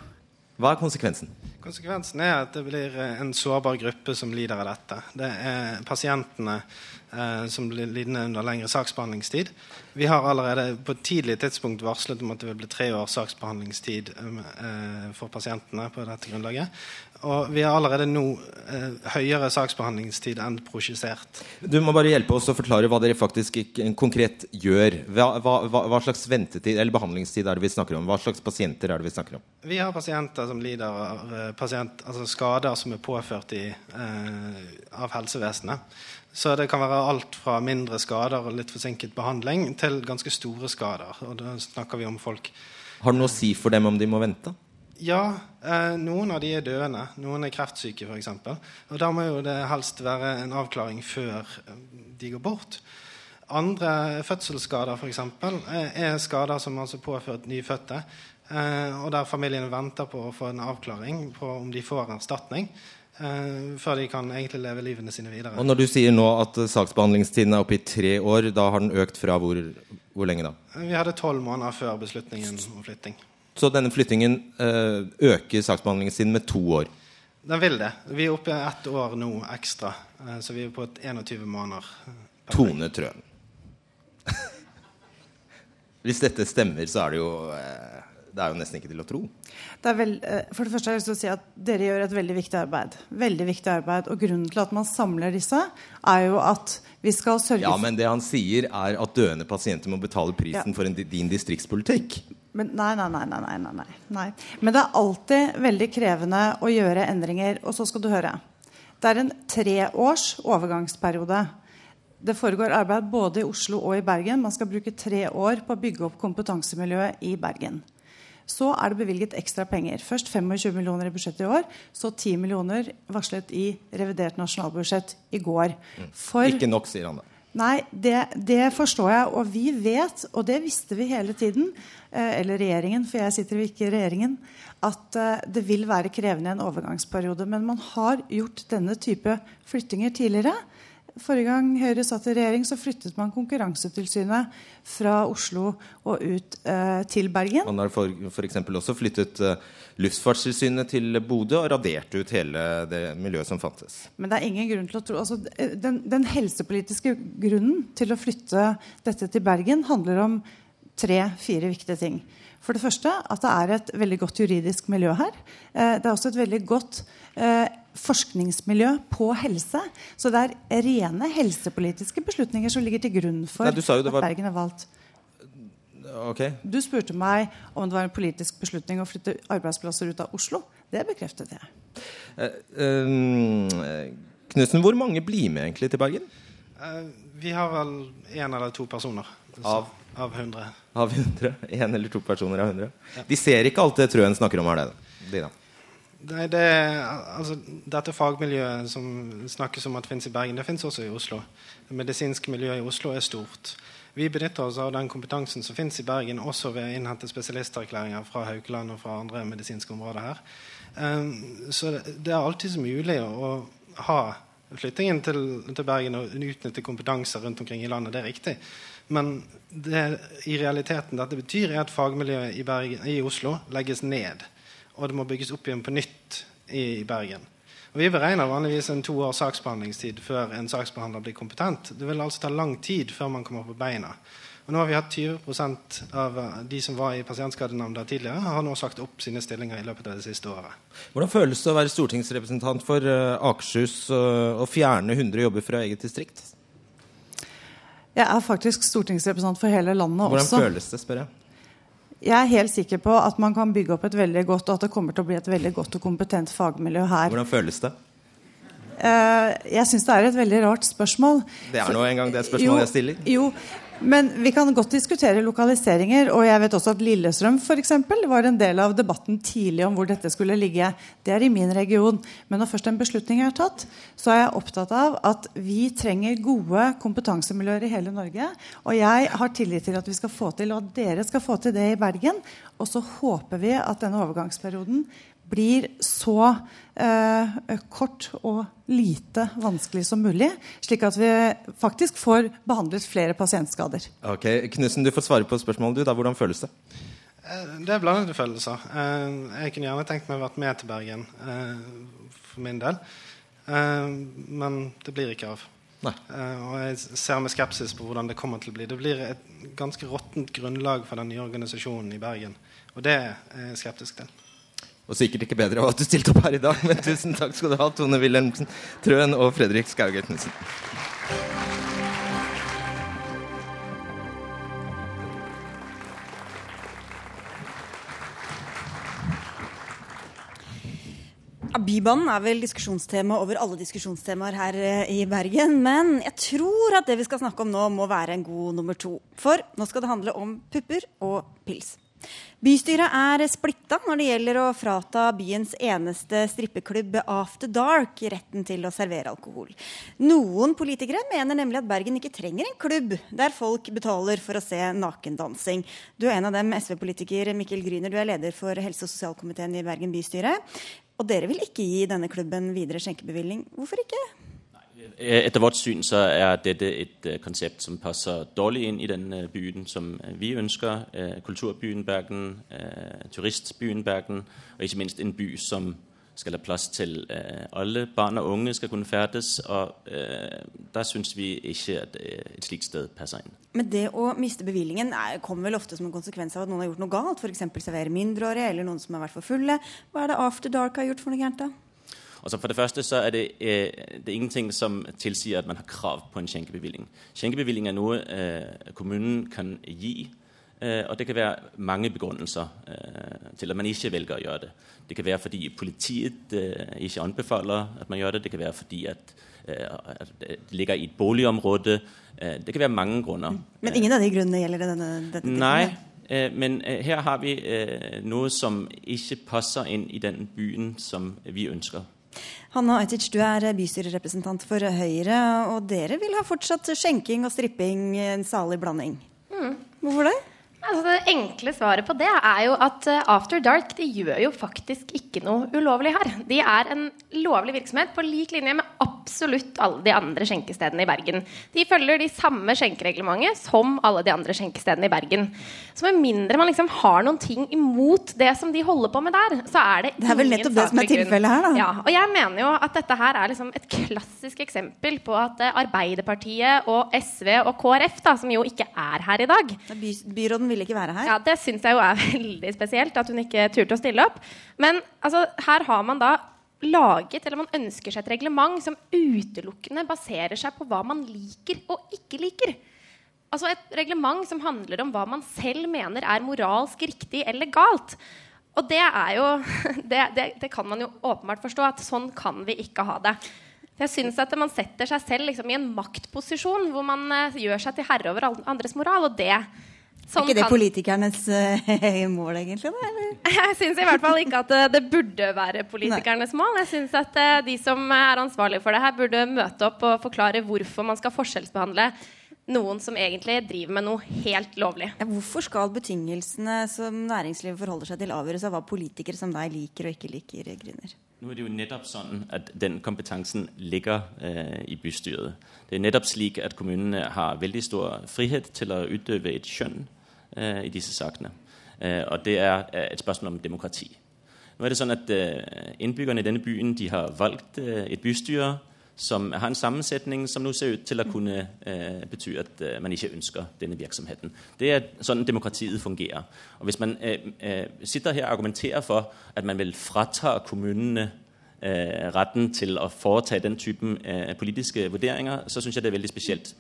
Hva er konsekvensen? Konsekvensen er at det blir eh, en sårbar gruppe som lider av dette. Det er pasientene eh, som blir lidende under lengre saksbehandlingstid. Vi har allerede på et tidlig tidspunkt varslet om at det vil bli tre års saksbehandlingstid eh, for pasientene på dette grunnlaget. Og vi har allerede nå eh, høyere saksbehandlingstid enn prosjisert. Du må bare hjelpe oss å forklare hva dere faktisk konkret gjør. Hva, hva, hva, slags ventetid eller behandlingstid er det vi snakker om? Hva slags pasienter er det vi snakker om? Vi har pasienter som lider av eh, pasient, altså skader som er påført i, eh, av helsevesenet. Så det kan være alt fra mindre skader og litt forsinket behandling til ganske store skader. Og da snakker vi om folk Har det noe å si for dem om de må vente? Ja, eh, noen av de er døende. Noen er kreftsyke, f.eks. Og da må jo det helst være en avklaring før eh, de går bort. Andre fødselsskader f.eks. Eh, er skader som altså påført nyfødte. Eh, og der familiene venter på å få en avklaring på om de får erstatning. Eh, før de kan egentlig leve livene sine videre. Og Når du sier nå at saksbehandlingstiden er oppe i tre år, da har den økt fra hvor, hvor lenge da? Vi hadde tolv måneder før beslutningen om flytting. Så denne flyttingen øh, øker saksbehandlingen sin med to år? Den vil det. Vi er oppe i ett år nå ekstra. Øh, så vi er på et 21 måneder. Tone Trøen. Hvis dette stemmer, så er det jo det er jo nesten ikke til å tro. Vel, for det første har jeg lyst til å si at Dere gjør et veldig viktig arbeid. Veldig viktig arbeid, og Grunnen til at man samler disse, er jo at vi skal sørge Ja, Men det han sier, er at døende pasienter må betale prisen ja. for en, din distriktspolitikk. Men, nei, nei, nei, nei, nei, nei. Men det er alltid veldig krevende å gjøre endringer. Og så skal du høre. Det er en treårs overgangsperiode. Det foregår arbeid både i Oslo og i Bergen. Man skal bruke tre år på å bygge opp kompetansemiljøet i Bergen. Så er det bevilget ekstra penger. Først 25 millioner i budsjettet i år. Så 10 millioner varslet i revidert nasjonalbudsjett i går. Mm. For, Ikke nok, sier han da. Nei, det, det, forstår jeg. Og vi vet, og det visste vi hele tiden, eh, eller regjeringen, for jeg sitter jo ikke i regjeringen, at eh, det vil være krevende en overgangsperiode. Men man har gjort denne type flyttinger tidligere. Forrige gang Høyre satt i regjering, så flyttet man Konkurransetilsynet fra Oslo og ut eh, til Bergen. Man har f.eks. også flyttet eh, Luftfartstilsynet til Bodø og radert ut hele det miljøet som fantes. Men det er ingen grunn til å tro altså, den, den helsepolitiske grunnen til å flytte dette til Bergen handler om tre-fire viktige ting. For det første at det er et veldig godt juridisk miljø her. Eh, det er også et veldig godt eh, forskningsmiljø på helse. Så det er rene helsepolitiske beslutninger som ligger til grunn for Nei, at var... Bergen er valgt. Okay. Du spurte meg om det var en politisk beslutning å flytte arbeidsplasser ut av Oslo. Det bekreftet jeg. Eh, eh, Knutsen, hvor mange blir med egentlig til Bergen? Eh, vi har vel én eller to personer. Av? Av 100. Av 100? Én eller to personer av 100? Ja. De ser ikke alt det Trøen snakker om, her, det? Dina. Nei, det, altså, dette fagmiljøet som snakkes om at finnes i Bergen, det finnes også i Oslo. Det medisinske miljøet i Oslo er stort. Vi benytter oss av den kompetansen som finnes i Bergen, også ved å innhente spesialisterklæringer fra Haukeland og fra andre medisinske områder her. Um, så det er alltid så mulig å ha flyttingen til, til Bergen og utnytte kompetanse rundt omkring i landet. Det er riktig. Men det i realiteten dette betyr, er at fagmiljøet i, Bergen, i Oslo legges ned. Og det må bygges opp igjen på nytt i Bergen. Og Vi beregner vanligvis en to års saksbehandlingstid før en saksbehandler blir kompetent. Det vil altså ta lang tid før man kommer på beina. Og nå har vi hatt 20% av de som var i Pasientskadenemnda tidligere, har nå sagt opp sine stillinger i løpet av det siste året. Hvordan føles det å være stortingsrepresentant for uh, Akershus uh, og fjerne 100 jobber fra eget distrikt? Jeg er faktisk stortingsrepresentant for hele landet Hvordan også. Hvordan føles det, spør jeg? Jeg er helt sikker på at man kan bygge opp et veldig godt og at det kommer til å bli et veldig godt og kompetent fagmiljø her. Hvordan føles det? Uh, jeg syns det er et veldig rart spørsmål. Det er nå engang det spørsmålet jo, jeg stiller. Jo, men vi kan godt diskutere lokaliseringer. Og jeg vet også at Lillestrøm for eksempel, var en del av debatten tidlig om hvor dette skulle ligge. Det er i min region. Men når først en beslutning er tatt, så er jeg opptatt av at vi trenger gode kompetansemiljøer i hele Norge. Og jeg har tillit til at vi skal få til, og at dere skal få til det i Bergen. Og så håper vi at denne overgangsperioden blir så eh, kort og lite vanskelig som mulig, slik at vi faktisk får behandlet flere pasientskader. Ok, Knudsen, du får svare på spørsmålet. du da. Hvordan føles det? Det er blandede følelser. Jeg kunne gjerne tenkt meg å vært med til Bergen for min del. Men det blir ikke av. Og jeg ser med skepsis på hvordan det kommer til å bli. Det blir et ganske råttent grunnlag for den nye organisasjonen i Bergen. Og det er jeg skeptisk til. Og sikkert ikke bedre av at du stilte opp her i dag, men tusen takk skal du ha, Tone Wilhelmsen Trøen og Fredrik Skauge Knutsen. Bybanen er vel diskusjonstema over alle diskusjonstemaer her eh, i Bergen. Men jeg tror at det vi skal snakke om nå, må være en god nummer to. For nå skal det handle om pupper og pils. Bystyret er splitta når det gjelder å frata byens eneste strippeklubb After Dark retten til å servere alkohol. Noen politikere mener nemlig at Bergen ikke trenger en klubb der folk betaler for å se nakendansing. Du er en av dem, SV-politiker Mikkel Gryner, du er leder for helse- og sosialkomiteen i Bergen bystyre. Og dere vil ikke gi denne klubben videre skjenkebevilgning. Hvorfor ikke? Etter vårt syn så er dette et uh, konsept som passer dårlig inn i den uh, byen som vi ønsker. kulturbyen Bergen, turistbyen Bergen, og ikke minst en by som skal ha plass til alle barn og unge skal kunne ferdes. Og der syns vi ikke at et slikt sted passer inn. Men det å miste bevillingen er, kommer vel ofte som en konsekvens av at noen har gjort noe galt? F.eks. servere mindreårige, eller noen som har vært for fulle. Hva er det After Dark har gjort for noe gærent, da? Altså for det første så er det, eh, det er ingenting som tilsier at man har krav på en skjenkebevilling. Skjenkebevilling er noe eh, kommunen kan gi. Eh, og det kan være mange begrunnelser til at man ikke velger å gjøre det. Det kan være fordi politiet ikke anbefaler at man gjør det. Det kan være fordi at, at det ligger i et boligområde. det kan være mange grunner. Men ingen av de grunnene gjelder denne, denne Nei, men her har vi noe som ikke passer inn i den byen som vi ønsker. Hanna Ajtic, du er bystyrerepresentant for Høyre, og dere vil ha fortsatt skjenking og stripping, en salig blanding. Mm. Hvorfor det? Altså, det enkle svaret på det er jo at eh, After Dark de gjør jo faktisk ikke noe ulovlig her. De er en lovlig virksomhet på lik linje med absolutt alle de andre skjenkestedene i Bergen. De følger de samme skjenkereglementet som alle de andre skjenkestedene i Bergen. Så med mindre man liksom har noen ting imot det som de holder på med der, så er det ingen Det er vel nettopp det som er tilfellet her, da. Ja, og jeg mener jo at dette her er liksom et klassisk eksempel på at eh, Arbeiderpartiet og SV og KrF, da, som jo ikke er her i dag By Byråden ville ikke være her? Ja, Det syns jeg jo er veldig spesielt, at hun ikke turte å stille opp. Men altså, her har man da laget, eller man ønsker seg et reglement som utelukkende baserer seg på hva man liker og ikke liker. Altså et reglement som handler om hva man selv mener er moralsk riktig eller galt. Og det er jo det, det, det kan man jo åpenbart forstå, at sånn kan vi ikke ha det. Jeg synes at Man setter seg selv liksom i en maktposisjon hvor man uh, gjør seg til herre over andres moral. og det Sånn er ikke det politikernes uh, mål, egentlig? Eller? Jeg syns i hvert fall ikke at det burde være politikernes Nei. mål. Jeg syns at uh, de som er ansvarlige for det her, burde møte opp og forklare hvorfor man skal forskjellsbehandle noen som egentlig driver med noe helt lovlig. Ja, hvorfor skal betingelsene som næringslivet forholder seg til, avgjøres av hva politikere som deg liker og ikke liker? Griner? Nå er det jo nettopp sånn at den kompetansen ligger eh, i bystyret. Det er nettopp slik at kommunene har veldig stor frihet til å utøve et skjønn eh, i disse sakene. Eh, og det er et spørsmål om demokrati. Nå er det sånn at eh, Innbyggerne i denne byen de har valgt eh, et bystyre som har en sammensetning som nå ser ut til å kunne eh, bety at eh, man ikke ønsker denne virksomheten. Det er sånn demokratiet fungerer. Og Hvis man eh, eh sitter her og argumenterer for at man vil frata kommunene retten til å foreta den typen politiske vurderinger, så syns jeg det er veldig spesielt.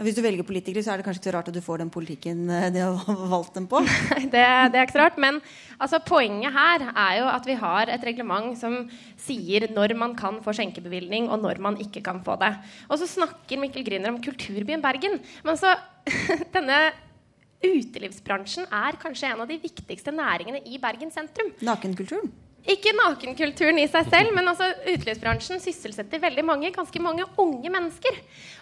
Hvis du velger politikere, så er det kanskje ikke så rart at du får den politikken de har valgt dem på? det, det, er ikke så rart. Men altså, poenget her er jo at vi har et reglement som sier når man kan få skjenkebevilgning, og når man ikke kan få det. Og så snakker Mikkel Griner om kulturbyen Bergen. Men så denne utelivsbransjen er kanskje en av de viktigste næringene i Bergen sentrum. Nakenkulturen? Ikke nakenkulturen i seg selv, men altså utelivsbransjen sysselsetter veldig mange, ganske mange unge mennesker.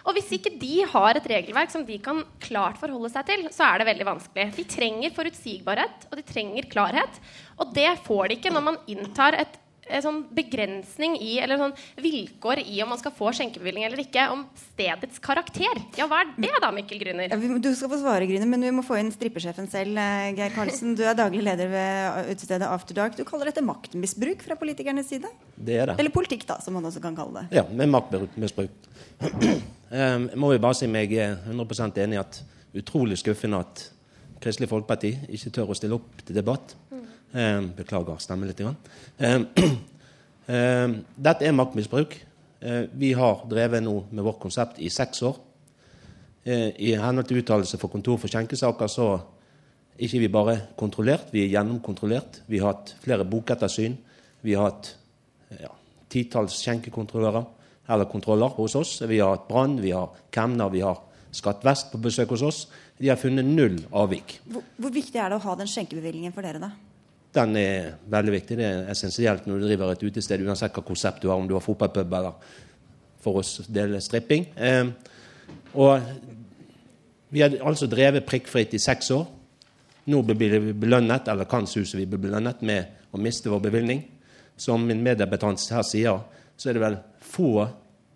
Og hvis ikke de har et regelverk som de kan klart forholde seg til, så er det veldig vanskelig. De trenger forutsigbarhet, og de trenger klarhet. Og det får de ikke når man inntar et sånn begrensning i, eller sånn vilkår i om man skal få skjenkebevilling eller ikke, om stedets karakter. Ja, hva er det da, Mikkel Gryner? Ja, du skal få svare, Gryner, men vi må få inn strippesjefen selv. eh, Geir Karlsen, du er daglig leder ved utestedet After Dark. Du kaller dette maktmisbruk fra politikernes side? Det er det. Eller politikk, da, som man også kan kalle det. Ja, med maktmisbruk. Em, Jeg må jo bare si meg eh, 100 enig i at utrolig skuffende at Kristelig Folkeparti ikke tør å stille opp til debatt. Em, Beklager stemmen litt. Em, em, Dette er maktmisbruk. Vi har drevet nå med vårt konsept i seks år. I henhold til uttalelse for Kontor for skjenkesaker så er ikke vi bare kontrollert, vi er gjennomkontrollert. Vi har hatt flere bokettersyn. Vi har hatt ja, titalls skjenkekontrollører eller kontroller hos oss. Vi har hatt brann, vi har kemner, vi har Skatt Vest på besøk hos oss. De har funnet null avvik. Hvor, hvor viktig er det å ha den skjenkebevilgningen for dere, da? Den er veldig viktig. Det er essensielt når du driver et utested, uansett hva konsept du har, om du har fotballpub eller for oss del stripping. Eh, og vi har altså drevet prikkfritt i seks år. Nå blir vi belønnet, eller kan se vi blir belønnet med å miste vår bevilgning. Som min meddebattant her sier, så er det vel få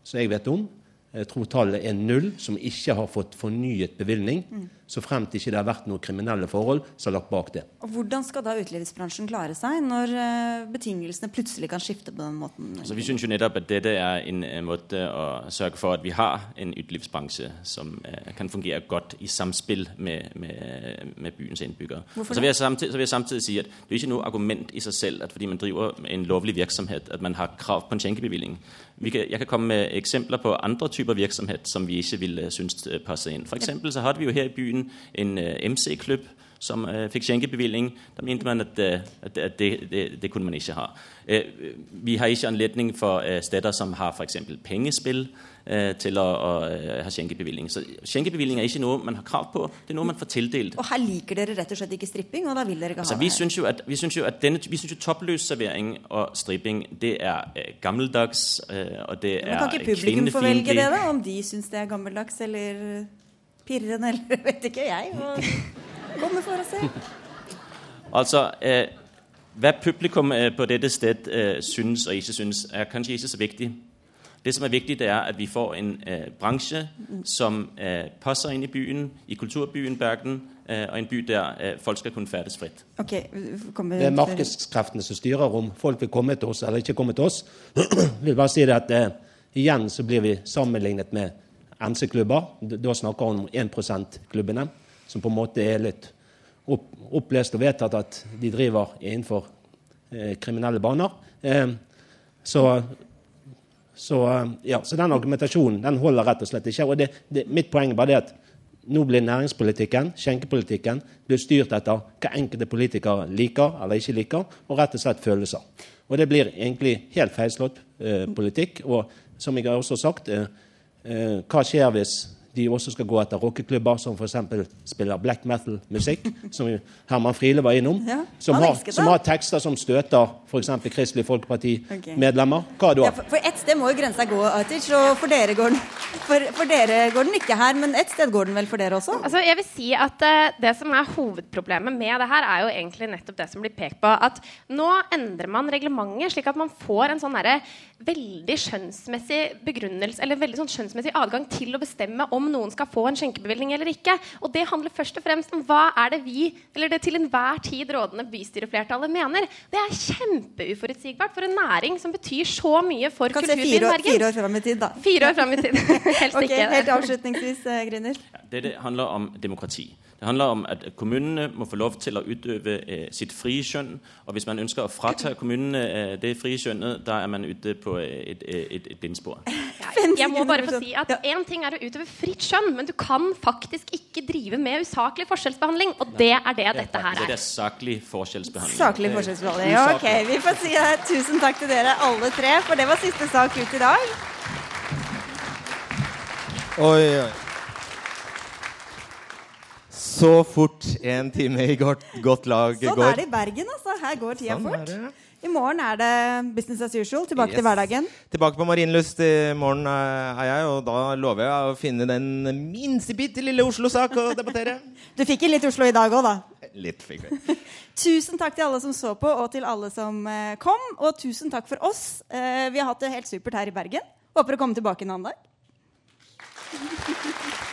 som jeg vet om, jeg tror tallet er null, som ikke har fått fornyet bevilgning, Mm. Så fremt ikke det har vært noen kriminelle forhold som har lagt bak det. Og Hvordan skal da utelivsbransjen klare seg når eh, betingelsene plutselig kan skifte på den måten? Så vi synes jo nettopp at dette er en uh, måte å sørge for, at vi har en utelivsbransje, som uh, kan fungere godt i samspill med, med, med byens innbyggere. Så vil, samtidig, så vil jeg samtidig si, at det er ikke noe argument i seg selv, at fordi man driver en lovlig virksomhet, at man har krav på en skjenkebevilling. Vi kan, jeg kan komme med eksempler på andre typer virksomhet, som vi ikke ville synes uh, passer inn. For eksempel så hadde vi jo her i byen en uh, MC-klubb, som uh, fikk skjenkebevilling. Da mente man at, uh, at, at det, det, det kunne man ikke ha. Uh, vi har ikke anledning for steder som har f.eks. pengespill, til å, å ha skjenkebevilling. Så skjenkebevilling er ikke noe man har krav på, det er noe man får tildelt. Og her liker dere rett og slett ikke stripping, og da vil dere ikke Altså, ha vi det. jo, at, vi synes jo, at, denne, vi synes jo toppløs servering og stripping, det er gammeldags, og det Men kvinnefiendtlig. kan ikke publikum få velge det, da? Om de syns det er gammeldags eller pirrende, eller vet ikke jeg. Hva kommer for å se? Altså, eh, Hva publikum eh, på dette sted eh, synes og ikke synes, er kanskje ikke så viktig. Det som er viktig, det er at vi får en eh, bransje som eh, passer inn i byen, i kulturbyen Bergen, eh, og en by der eh, folk skal kunne ferdes fritt. Okay, kommer Det er markedskreftene som styrer om folk vil komme til oss eller ikke komme til oss. Jeg vil bare si det at eh, Igjen så blir vi sammenlignet med MC-klubber. Da snakker vi om 1 %-klubbene, som på en måte er litt opp, opplest og vedtatt at de driver innenfor eh, kriminelle baner. Eh, så så, eh, ja, så den argumentasjonen den holder rett og slett ikke. Og det, det, mitt poeng er bare det at nå blir næringspolitikken, skjenkepolitikken, blir styrt etter hva enkelte politikere liker eller ikke liker, og rett og slett følelser. Og det blir egentlig helt feilslått eh, politikk. Og som jeg har også sagt, eh, eh, hva skjer hvis de også skal gå etter rockeklubber som f.eks. spiller black metal-musikk, som Herman Friele var innom, Ja, som, har, som har tekster som støter f.eks. Kristelig Folkeparti-medlemmer. Hva da? Ja, for, for ett sted må jo grensa gå, Atic, og for dere, går den, for, for dere går den ikke her. Men ett sted går den vel for dere også? Altså, jeg vil si at uh, Det som er hovedproblemet med det her, er jo egentlig nettopp det som blir pekt på. At nå endrer man reglementet slik at man får en sånn derre veldig skjønnsmessig begrunnelse Eller veldig sånn skjønnsmessig adgang til å bestemme om noen skal få en skjenkebevilgning eller ikke. Og det handler først og fremst om hva er det vi, eller det til enhver tid rådende bystyreflertallet mener. Det er kjempeuforutsigbart for en næring som betyr så mye for kulturbyen Bergen. fire år fram i tid, da. Fire år fram i tid. Helst okay, ikke. Helt avslutningsvis, eh, Det, det handler om demokrati. Det handler om at kommunene må få lov til å utøve eh, sitt frie skjønn. Og hvis man ønsker å frata kommunene eh, det frie skjønnet, da er man ute på eh, et, et, et, blindspor. Jeg må bare få si at Én ting er å utøve fritt skjønn, men du kan faktisk ikke drive med usaklig forskjellsbehandling. Og det er det dette her er. Det er saklig forskjellsbehandling. Saklig forskjellsbehandling. Ja, ok, Vi får si det. tusen takk til dere alle tre, for det var siste sak ut i dag. Oi, oi. Så fort en time i godt, godt lag Sånn går. er det i Bergen, altså. Her går tida Sånn fort. I morgen er det business as usual. Tilbake Yes. til hverdagen. Tilbake på Marienlyst i morgen er jeg, og da lover jeg å finne den minste bitte lille Oslo-sak å debattere. Du fikk inn litt Oslo i dag òg, da. Litt fikk vi. Tusen takk til alle som så på, og til alle som eh, kom. Og tusen takk for oss. Eh, vi har hatt det helt supert her i Bergen. Håper å komme tilbake en annen dag.